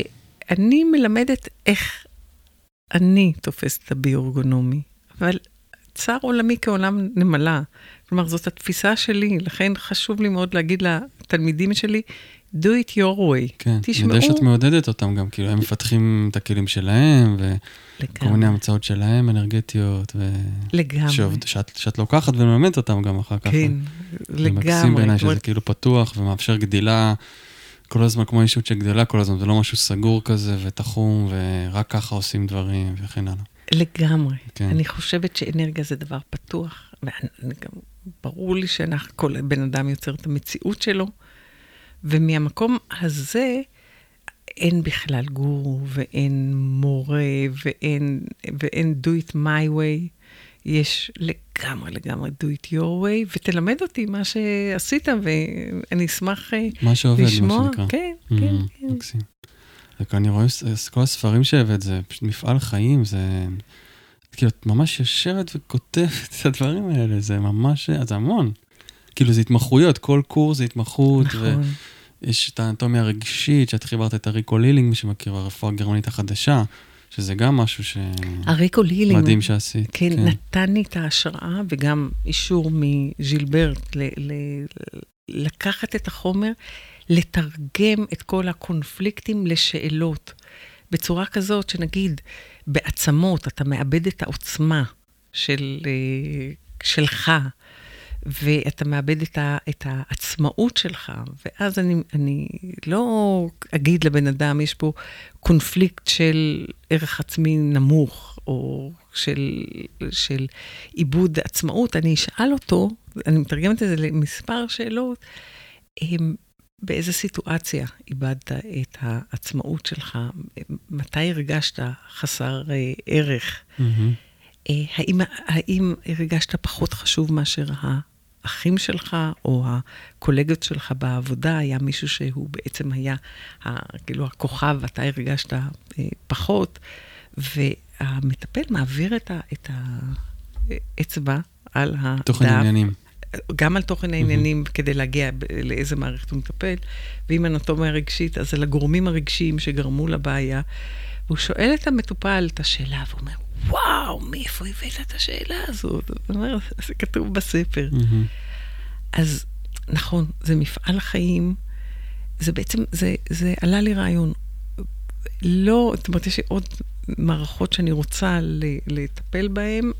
אני מלמדת איך אני תופסת את הביורגונומי, אבל צר עולמי כעולם נמלה. כלומר, זאת התפיסה שלי, לכן חשוב לי מאוד להגיד לתלמידים שלי, do it your way. כן, תשמעו... אני יודע שאת מעודדת אותם גם, כאילו, הם מפתחים את הכלים שלהם, וכל מיני המצאות שלהם, אנרגטיות, ו... לגמרי. שעובד, שאת, שאת לוקחת ומלמדת אותם גם אחר כך. כן, לגמרי. זה מקסים בעיניי שזה כאילו פתוח ומאפשר גדילה. כל הזמן כמו אישות שגדלה כל הזמן, זה לא משהו סגור כזה ותחום, ורק ככה עושים דברים וכן הלאה. לגמרי. כן. אני חושבת שאנרגיה זה דבר פתוח, וגם ברור לי שכל בן אדם יוצר את המציאות שלו, ומהמקום הזה אין בכלל גורו, ואין מורה, ואין, ואין do it my way. יש לגמרי, לגמרי do it your way, ותלמד אותי מה שעשית, ואני אשמח לשמוע. אה, מה שעובד, לשמוע. מה שנקרא. כן, mm-hmm, כן, כן. מקסים. אני רואה כל הספרים שהבאת, זה פשוט מפעל חיים, זה... כאילו, את ממש יושבת וכותבת את הדברים האלה, זה ממש, זה המון. כאילו, זה התמחויות, כל קורס זה התמחות. נכון. ויש את האנטומיה הרגשית, שאת חיברת את הריקו לילינג, מי שמכיר, הרפואה הגרמנית החדשה. שזה גם משהו ש... הריקו לילינג. מדהים שעשית. כן, כן, נתן לי את ההשראה וגם אישור מז'ילברט ל- ל- לקחת את החומר, לתרגם את כל הקונפליקטים לשאלות. בצורה כזאת שנגיד, בעצמות אתה מאבד את העוצמה של, אה, שלך, ואתה מאבד את, ה, את העצמאות שלך, ואז אני, אני לא אגיד לבן אדם, יש פה קונפליקט של ערך עצמי נמוך, או של, של איבוד עצמאות, אני אשאל אותו, אני מתרגמת את זה למספר שאלות, הם, באיזה סיטואציה איבדת את העצמאות שלך? מתי הרגשת חסר אה, ערך? Mm-hmm. האם, האם הרגשת פחות חשוב מאשר האחים שלך או הקולגות שלך בעבודה, היה מישהו שהוא בעצם היה כאילו הכוכב, אתה הרגשת אה, פחות, והמטפל מעביר את, ה, את האצבע על הדף. תוכן עניינים. גם על תוכן העניינים mm-hmm. כדי להגיע לאיזה מערכת הוא מטפל, ואם אנטומיה רגשית, אז על הגורמים הרגשיים שגרמו לבעיה. והוא שואל את המטופל את השאלה, והוא אומר, וואו, מאיפה הבאת את השאלה הזאת? הוא אומר, זה כתוב בספר. Mm-hmm. אז נכון, זה מפעל חיים, זה בעצם, זה, זה עלה לי רעיון. לא, זאת אומרת, יש לי עוד מערכות שאני רוצה לטפל בהן,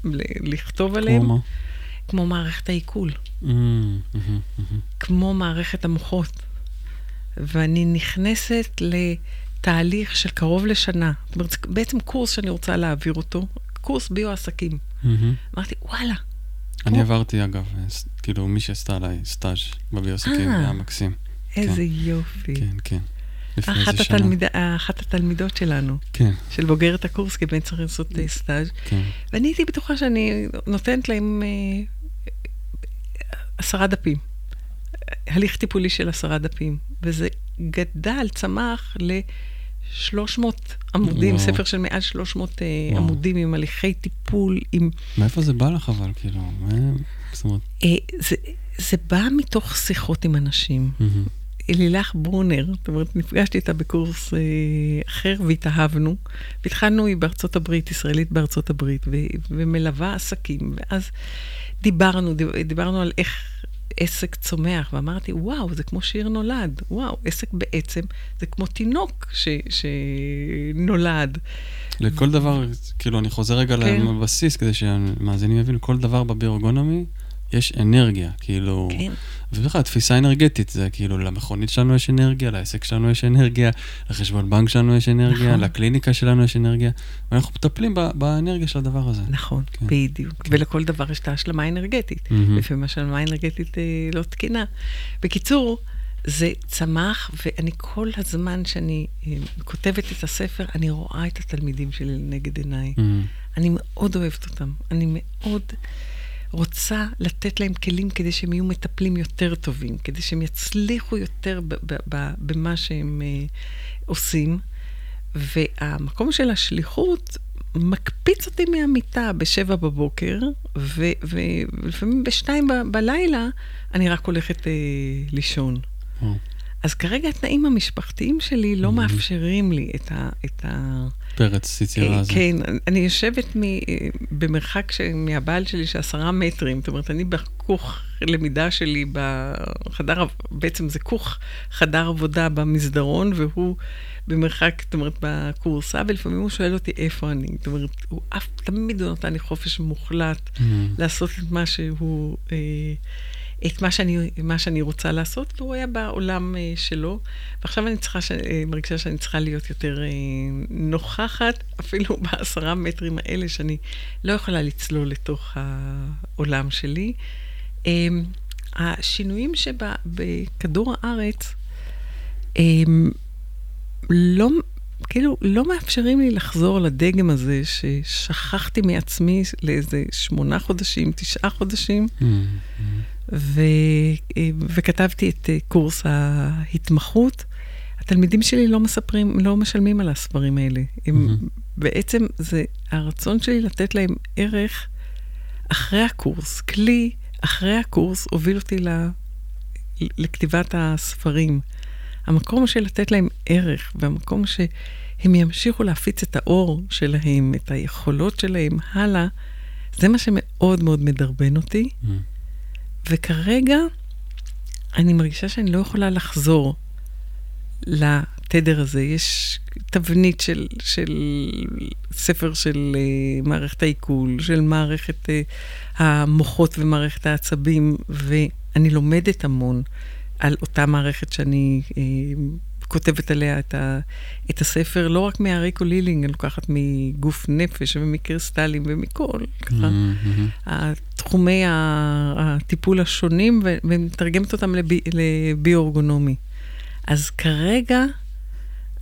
לכתוב עליהן. כמו מה? כמו מערכת העיכול. Mm-hmm. כמו מערכת המוחות. ואני נכנסת לתהליך של קרוב לשנה. זאת אומרת, בעצם קורס שאני רוצה להעביר אותו, קורס ביו-עסקים. Mm-hmm. אמרתי, וואלה. אני פה... עברתי, אגב, כאילו, מי שעשתה עליי סטאז' בביו-עסקים, אה, היה מקסים. איזה כן. יופי. כן, כן. אחת, התלמיד, אחת התלמידות שלנו, כן. של בוגרת הקורס, כי באמת צריך לעשות אה, סטאז'. כן. ואני הייתי בטוחה שאני נותנת להם אה, עשרה דפים. הליך טיפולי של עשרה דפים. וזה גדל, צמח ל-300 עמודים, וואו. ספר של מעל 300 אה, וואו. עמודים עם הליכי טיפול, עם... מאיפה זה בא לך אבל, כאילו? זאת אומרת... זה, זה בא מתוך שיחות עם אנשים. Mm-hmm. לילך ברונר, זאת אומרת, נפגשתי איתה בקורס אה, אחר והתאהבנו, והתחלנו, היא בארצות הברית, ישראלית בארצות הברית, ו- ומלווה עסקים, ואז דיברנו, דיברנו על איך עסק צומח, ואמרתי, וואו, זה כמו שיר נולד, וואו, עסק בעצם זה כמו תינוק ש- שנולד. לכל דבר, כאילו, אני חוזר רגע כן. לבסיס, כדי שהמאזינים יבינו, כל דבר בביורגונומי, יש אנרגיה, כאילו... כן. ובכלל, תפיסה אנרגטית, זה כאילו, למכונית שלנו יש אנרגיה, לעסק שלנו יש אנרגיה, לחשבון בנק שלנו יש אנרגיה, נכון. לקליניקה שלנו יש אנרגיה, ואנחנו מטפלים באנרגיה של הדבר הזה. נכון, כן. בדיוק. כן. ולכל דבר יש את ההשלמה האנרגטית. Mm-hmm. לפעמים השלמה האנרגטית אה, לא תקינה. בקיצור, זה צמח, ואני כל הזמן שאני אה, כותבת את הספר, אני רואה את התלמידים שלי לנגד עיניי. Mm-hmm. אני מאוד אוהבת אותם. אני מאוד... רוצה לתת להם כלים כדי שהם יהיו מטפלים יותר טובים, כדי שהם יצליחו יותר במה שהם uh, עושים. והמקום של השליחות מקפיץ אותי מהמיטה בשבע בבוקר, ולפעמים בשתיים ב- בלילה אני רק הולכת uh, לישון. Oh. אז כרגע התנאים המשפחתיים שלי לא mm-hmm. מאפשרים לי את ה... את ה פרץ יצירה אה, הזה. כן, אני יושבת מ, במרחק ש, מהבעל שלי של עשרה מטרים, זאת אומרת, אני בכוך למידה שלי בחדר, בעצם זה כוך חדר עבודה במסדרון, והוא במרחק, זאת אומרת, בקורסה, ולפעמים הוא שואל אותי איפה אני. זאת אומרת, הוא אף, תמיד הוא נתן לי חופש מוחלט mm. לעשות את מה שהוא... אה, את מה שאני, מה שאני רוצה לעשות, והוא היה בעולם uh, שלו. ועכשיו אני צריכה, ש... uh, מרגישה שאני צריכה להיות יותר uh, נוכחת, אפילו בעשרה מטרים האלה, שאני לא יכולה לצלול לתוך העולם שלי. Um, השינויים שבכדור הארץ, um, לא, כאילו, לא מאפשרים לי לחזור לדגם הזה ששכחתי מעצמי לאיזה שמונה חודשים, תשעה חודשים. Mm-hmm. ו, וכתבתי את אה, קורס ההתמחות. התלמידים שלי לא מספרים, לא משלמים על הספרים האלה. הם, mm-hmm. בעצם זה הרצון שלי לתת להם ערך אחרי הקורס. כלי אחרי הקורס הוביל אותי ל, לכתיבת הספרים. המקום של לתת להם ערך, והמקום שהם ימשיכו להפיץ את האור שלהם, את היכולות שלהם הלאה, זה מה שמאוד מאוד מדרבן אותי. Mm-hmm. וכרגע אני מרגישה שאני לא יכולה לחזור לתדר הזה. יש תבנית של, של ספר של uh, מערכת העיכול, של מערכת uh, המוחות ומערכת העצבים, ואני לומדת המון על אותה מערכת שאני uh, כותבת עליה את, ה, את הספר, לא רק מהריקו לילינג, אני לוקחת מגוף נפש ומקריסטלים ומכל, ככה, mm-hmm. תחומי הטיפול השונים, ומתרגמת אותם לבי, לביו-אורגונומי. אז כרגע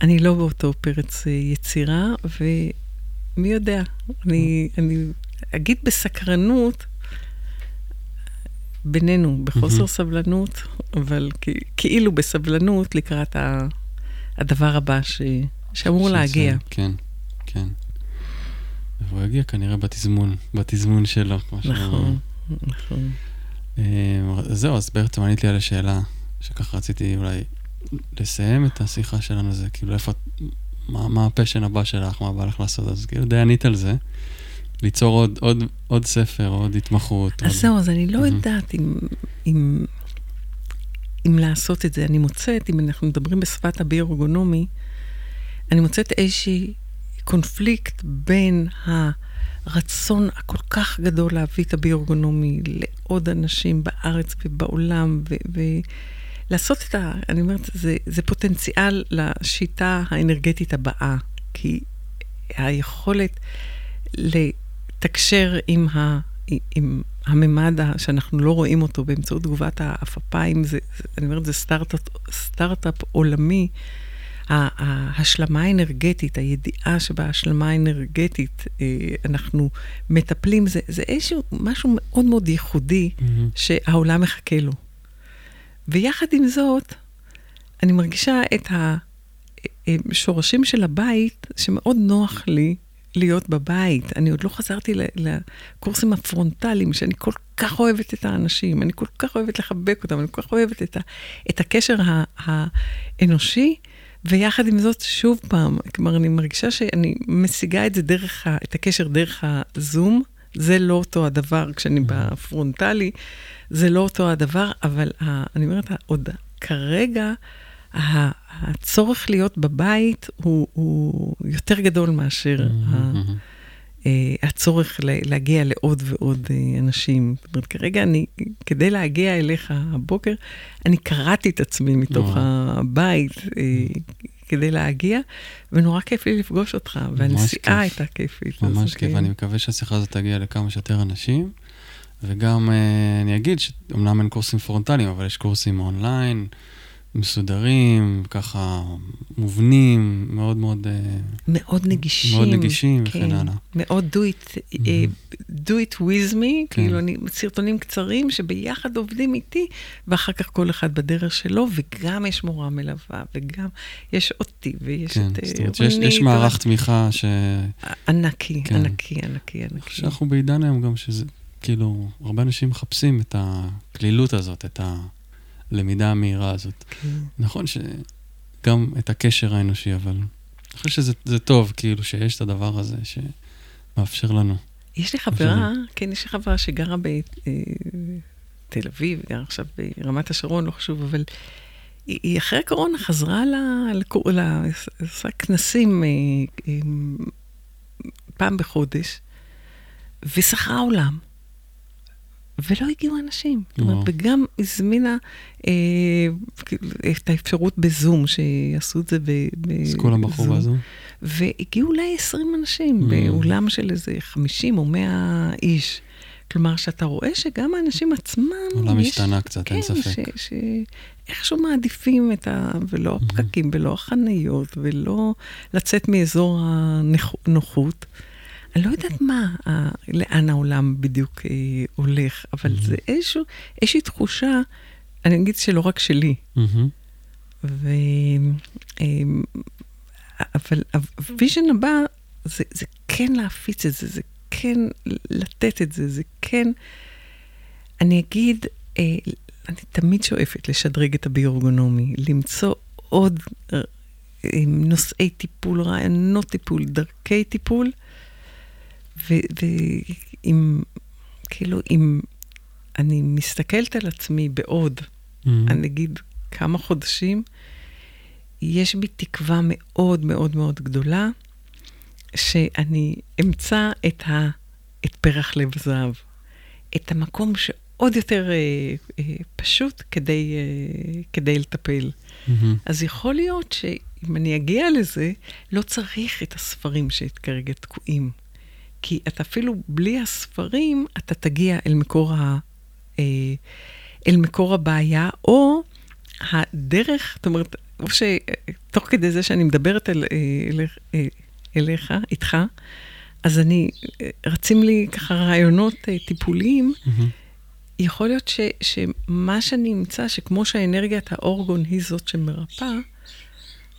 אני לא באותו פרץ אה, יצירה, ומי יודע, אני, אני אגיד בסקרנות, בינינו, בחוסר mm-hmm. סבלנות, אבל כאילו בסבלנות לקראת הדבר הבא ש... שאמור להגיע. כן, כן. והוא יגיע כנראה בתזמון, בתזמון שלו, כמו נכון, נכון. זהו, אז בעצם ענית לי על השאלה, שככה רציתי אולי לסיים את השיחה שלנו, זה כאילו איפה, מה, מה הפשן הבא שלך, מה בא לך לעשות, אז כאילו די ענית על זה. ליצור עוד, עוד, עוד ספר, עוד התמחות. אז עוד... זהו, אז אני לא יודעת אם, אם, אם לעשות את זה. אני מוצאת, אם אנחנו מדברים בשפת הביורגונומי, אני מוצאת איזשהי קונפליקט בין הרצון הכל כך גדול להביא את הביורגונומי לעוד אנשים בארץ ובעולם, ו... לעשות את ה... אני אומרת, זה, זה פוטנציאל לשיטה האנרגטית הבאה, כי היכולת לתקשר עם, ה, עם הממד שאנחנו לא רואים אותו באמצעות תגובת העפפיים, זה, זה, אני אומרת, זה סטארט-אפ, סטארט-אפ עולמי. ההשלמה האנרגטית, הידיעה שבהשלמה האנרגטית אה, אנחנו מטפלים, זה, זה איזשהו משהו מאוד מאוד ייחודי mm-hmm. שהעולם מחכה לו. ויחד עם זאת, אני מרגישה את השורשים של הבית, שמאוד נוח לי להיות בבית. אני עוד לא חזרתי לקורסים הפרונטליים, שאני כל כך אוהבת את האנשים, אני כל כך אוהבת לחבק אותם, אני כל כך אוהבת את, ה, את הקשר האנושי, ויחד עם זאת, שוב פעם, כלומר, אני מרגישה שאני משיגה את זה דרך, ה, את הקשר דרך הזום. זה לא אותו הדבר כשאני בפרונטלי, זה לא אותו הדבר, אבל ה, אני אומרת, עוד כרגע, הצורך להיות בבית הוא, הוא יותר גדול מאשר mm-hmm. ה, אה, הצורך להגיע לעוד ועוד אה, אנשים. זאת אומרת, כרגע אני, כדי להגיע אליך הבוקר, אני קרעתי את עצמי מתוך הבית. אה, כדי להגיע, ונורא כיף לי לפגוש אותך, והנסיעה הייתה כיפית. ממש כיף, ואני מקווה שהשיחה הזאת תגיע לכמה שיותר אנשים. וגם אני אגיד שאומנם אין קורסים פרונטליים, אבל יש קורסים אונליין. מסודרים, ככה מובנים, מאוד מאוד... אה, מאוד נגישים. מאוד נגישים כן, וכן הלאה. מאוד do it, mm-hmm. do it with me, כן. כאילו אני, סרטונים קצרים שביחד עובדים איתי, ואחר כך כל אחד בדרך שלו, וגם יש מורה מלווה, וגם יש אותי, ויש כן, את אה, זאת אומרת, יש, יש מערך. תמיכה ש... ענקי, כן. ענקי, ענקי, ענקי. שאנחנו בעידן היום גם שזה, כאילו, הרבה אנשים מחפשים את הקלילות הזאת, את ה... הלמידה המהירה הזאת. כן. נכון שגם את הקשר האנושי, אבל אני חושב שזה טוב, כאילו, שיש את הדבר הזה שמאפשר לנו. יש לי חברה, כן, יש לי חברה שגרה בתל אביב, גרה עכשיו ברמת השרון, לא חשוב, אבל היא, היא אחרי הקורונה חזרה ל... עושה כנסים אה, אה, פעם בחודש, ושכרה עולם. ולא הגיעו אנשים. זאת אומרת, וגם הזמינה אה, את האפשרות בזום, שיעשו את זה בזום. אז כולם בחרו בזום? והגיעו אולי 20 אנשים. באולם של איזה 50 או 100 איש. כלומר, שאתה רואה שגם האנשים עצמם... עולם השתנה קצת, כן, אין ספק. שאיכשהו מעדיפים את ה... ולא. הפקקים, ולא החניות, ולא לצאת מאזור הנוחות. אני לא יודעת מה, לאן העולם בדיוק אה, הולך, אבל mm-hmm. זה איזשהו, איזושהי תחושה, אני אגיד שלא רק שלי. Mm-hmm. ו... אה, אבל ה vision הבא, זה, זה כן להפיץ את זה, זה כן לתת את זה, זה כן... אני אגיד, אה, אני תמיד שואפת לשדרג את הביואורגונומי, למצוא עוד אה, נושאי טיפול, רעיונות טיפול, דרכי טיפול. ואם, כאילו, אם אני מסתכלת על עצמי בעוד, mm-hmm. אני אגיד, כמה חודשים, יש בי תקווה מאוד מאוד מאוד גדולה, שאני אמצא את, ה, את פרח לב זהב, את המקום שעוד יותר אה, אה, פשוט כדי, אה, כדי לטפל. Mm-hmm. אז יכול להיות שאם אני אגיע לזה, לא צריך את הספרים שכרגע תקועים. כי אתה אפילו בלי הספרים, אתה תגיע אל מקור, ה, אה, אל מקור הבעיה, או הדרך, זאת אומרת, או שתוך כדי זה שאני מדברת אל, אה, אל, אה, אליך, איתך, אז אני, רצים לי ככה רעיונות טיפוליים. Mm-hmm. יכול להיות ש, שמה שאני אמצא, שכמו שהאנרגיית האורגון היא זאת שמרפאה,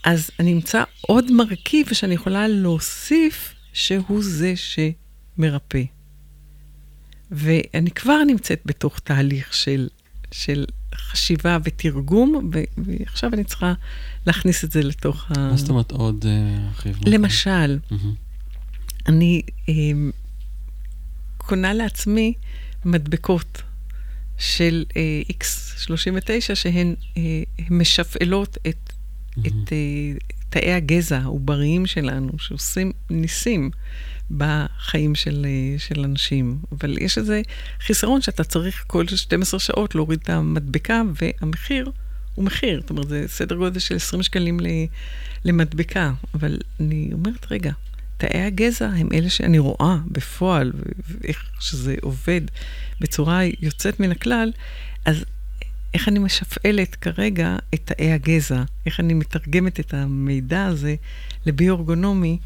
אז אני אמצא עוד מרכיב שאני יכולה להוסיף שהוא זה שמרפא. ואני כבר נמצאת בתוך תהליך של, של חשיבה ותרגום, ו- ועכשיו אני צריכה להכניס את זה לתוך ה... מה זאת אומרת עוד רכיב? Uh, למשל. אני uh, קונה לעצמי מדבקות של uh, X39, שהן uh, משפעלות את, mm-hmm. את uh, תאי הגזע העובריים שלנו, שעושים ניסים. בחיים של, אה, של אנשים. אבל יש איזה חיסרון שאתה צריך כל 12 שעות להוריד את המדבקה, והמחיר הוא מחיר. זאת אומרת, זה סדר גודל של 20 שקלים למדבקה. אבל אני אומרת, רגע, תאי הגזע הם אלה שאני רואה בפועל, ואיך שזה עובד בצורה יוצאת מן הכלל, אז איך אני משפעלת כרגע את תאי הגזע, איך אני מתרגמת את המידע הזה לביו-אורגונומי,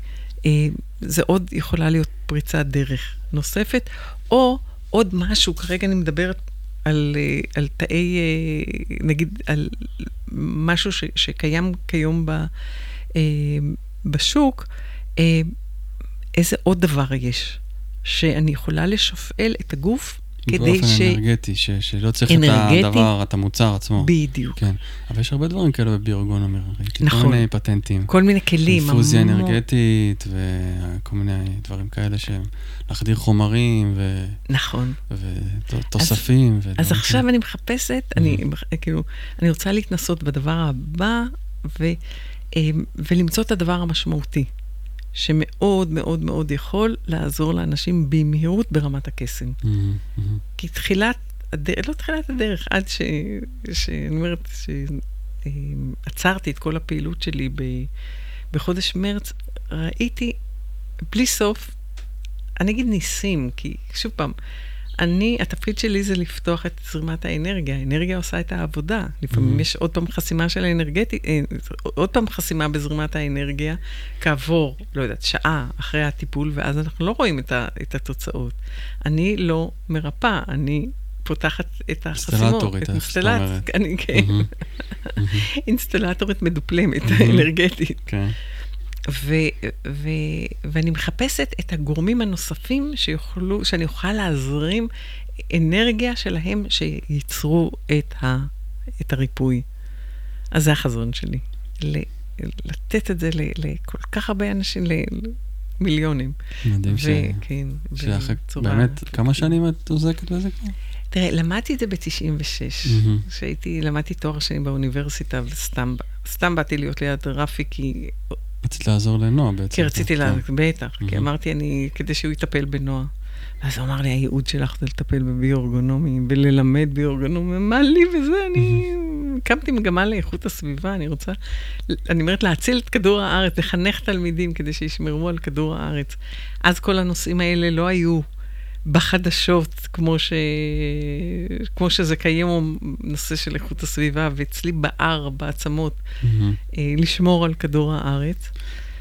אה, זה עוד יכולה להיות פריצת דרך נוספת, או עוד משהו, כרגע אני מדברת על, אה, על תאי, אה, נגיד, על משהו ש, שקיים כיום ב, בשוק, איזה עוד דבר יש שאני יכולה לשפעל את הגוף כדי ש... באופן אנרגטי, ש... שלא צריך אנרגטי, את הדבר, את המוצר עצמו. בדיוק. כן, אבל יש הרבה דברים כאלה בביורגונומר. נכון. כל מיני פטנטים. כל מיני כלים. אינפוזיה המון... אנרגטית וכל מיני דברים כאלה שהם להחדיר חומרים ו... נכון. ותוספים. אז, אז עכשיו אני מחפשת, אני כאילו, אני רוצה להתנסות בדבר הבא ו... אה, ולמצוא את הדבר המשמעותי. שמאוד מאוד מאוד יכול לעזור לאנשים במהירות ברמת הקסם. Mm-hmm, mm-hmm. כי תחילת הדרך, לא תחילת הדרך, עד ש... שאני אומרת שעצרתי את כל הפעילות שלי ב... בחודש מרץ, ראיתי בלי סוף, אני אגיד ניסים, כי שוב פעם, אני, התפקיד שלי זה לפתוח את זרימת האנרגיה. האנרגיה עושה את העבודה. לפעמים mm-hmm. יש עוד פעם חסימה של האנרגטית, אה, עוד פעם חסימה בזרימת האנרגיה, כעבור, לא יודעת, שעה אחרי הטיפול, ואז אנחנו לא רואים את, ה, את התוצאות. אני לא מרפאה, אני פותחת את החסימות. אינסטלטורית, איך שאתה אומרת. אני, כן. Mm-hmm. אינסטלטורית מדופלמת, mm-hmm. אנרגטית. כן. ו, ו, ואני מחפשת את הגורמים הנוספים שיוכלו, שאני אוכל להזרים אנרגיה שלהם שייצרו את, ה, את הריפוי. אז זה החזון שלי. ל, לתת את זה ל, לכל כך הרבה אנשים, למיליונים. מדהים ש... כן, בצורה... באמת, כמה שנים את עוזקת בזה כבר? תראה, למדתי את זה ב-96, כשהייתי, למדתי תואר שני באוניברסיטה, וסתם סתם באתי להיות ליד רפי, כי רצית לעזור לנועה בעצם. כי רציתי לעזור, בטח. כי אמרתי, אני, כדי שהוא יטפל בנועה. ואז הוא אמר לי, הייעוד שלך זה לטפל בביו-אורגונומי וללמד ביו-אורגונומי. מה לי וזה? אני הקמתי מגמה לאיכות הסביבה, אני רוצה, אני אומרת, להציל את כדור הארץ, לחנך תלמידים כדי שישמרו על כדור הארץ. אז כל הנושאים האלה לא היו בחדשות, כמו, ש... כמו שזה קיים, נושא של איכות הסביבה, ואצלי בער, בעצמות, mm-hmm. לשמור על כדור הארץ.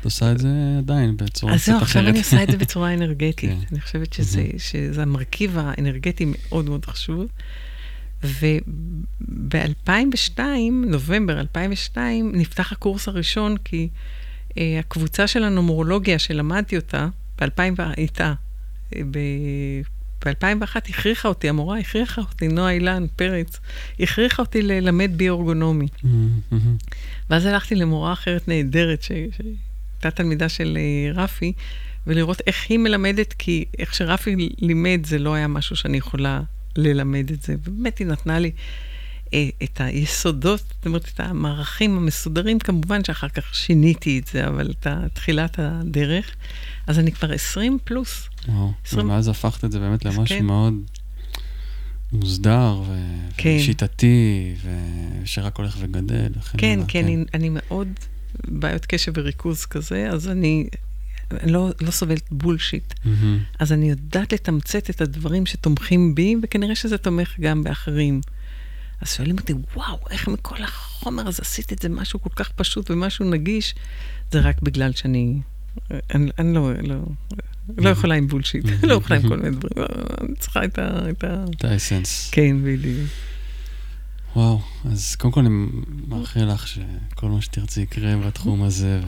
את עושה את זה עדיין בצורה קצת אחרת. אז זהו, עכשיו אני עושה את זה בצורה אנרגטית. כן. אני חושבת שזה, mm-hmm. שזה המרכיב האנרגטי מאוד מאוד חשוב. וב-2002, נובמבר 2002, נפתח הקורס הראשון, כי uh, הקבוצה של הנומרולוגיה שלמדתי אותה, ב-2000 הייתה ב-2001 הכריחה אותי, המורה הכריחה אותי, נועה אילן, פרץ, הכריחה אותי ללמד ביורגונומי. Mm-hmm. ואז הלכתי למורה אחרת נהדרת, שהייתה תלמידה של אה, רפי, ולראות איך היא מלמדת, כי איך שרפי לימד זה לא היה משהו שאני יכולה ללמד את זה. ובאמת היא נתנה לי את היסודות, זאת אומרת, את המערכים המסודרים, כמובן שאחר כך שיניתי את זה, אבל את תחילת הדרך. אז אני כבר 20 פלוס. וואו, 20... ומאז הפכת את זה באמת למשהו כן. מאוד מוסדר כן. ושיטתי, ושרק הולך וגדל. כן, כן, כן, אני, אני מאוד בעיות קשב וריכוז כזה, אז אני... אני לא, לא סובלת בולשיט. Mm-hmm. אז אני יודעת לתמצת את הדברים שתומכים בי, וכנראה שזה תומך גם באחרים. אז שואלים אותי, וואו, איך מכל החומר הזה עשית את זה משהו כל כך פשוט ומשהו נגיש? זה רק בגלל שאני... אני, אני לא, לא, לא יכולה עם בולשיט, לא יכולה עם כל מיני דברים, אני צריכה את ה... את האסנס. כן, בדיוק. וואו, אז קודם כל אני מאחל לך שכל מה שתרצי יקרה בתחום הזה,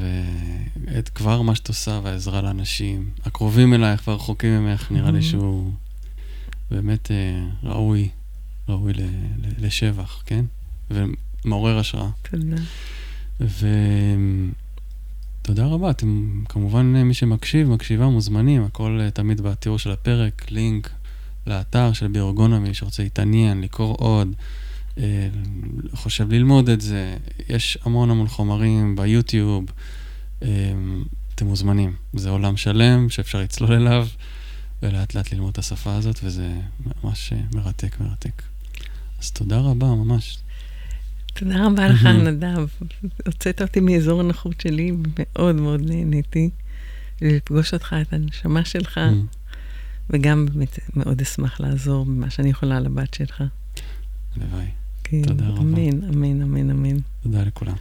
ואת כבר מה שאת עושה והעזרה לאנשים, הקרובים אלייך והרחוקים ממך, נראה לי שהוא באמת אה, ראוי, ראוי לשבח, כן? ומעורר השראה. תודה. ותודה רבה, אתם כמובן, מי שמקשיב, מקשיבה, מוזמנים, הכל אה, תמיד בתיאור של הפרק, לינק לאתר של ביורגונומי, שרוצה להתעניין, לקרוא עוד. אה, חושב ללמוד את זה, יש המון המון חומרים ביוטיוב, אה, אתם מוזמנים. זה עולם שלם שאפשר לצלול אליו ולאט לאט ללמוד את השפה הזאת, וזה ממש מרתק, מרתק. אז תודה רבה, ממש. תודה רבה לך, נדב. הוצאת אותי מאזור הנוחות שלי, מאוד מאוד נהניתי לפגוש אותך, את הנשמה שלך, וגם באמת מאוד אשמח לעזור במה שאני יכולה לבת שלך. הלוואי. כן, תודה רבה. אמן, אמן, אמן, אמן. תודה לכולם.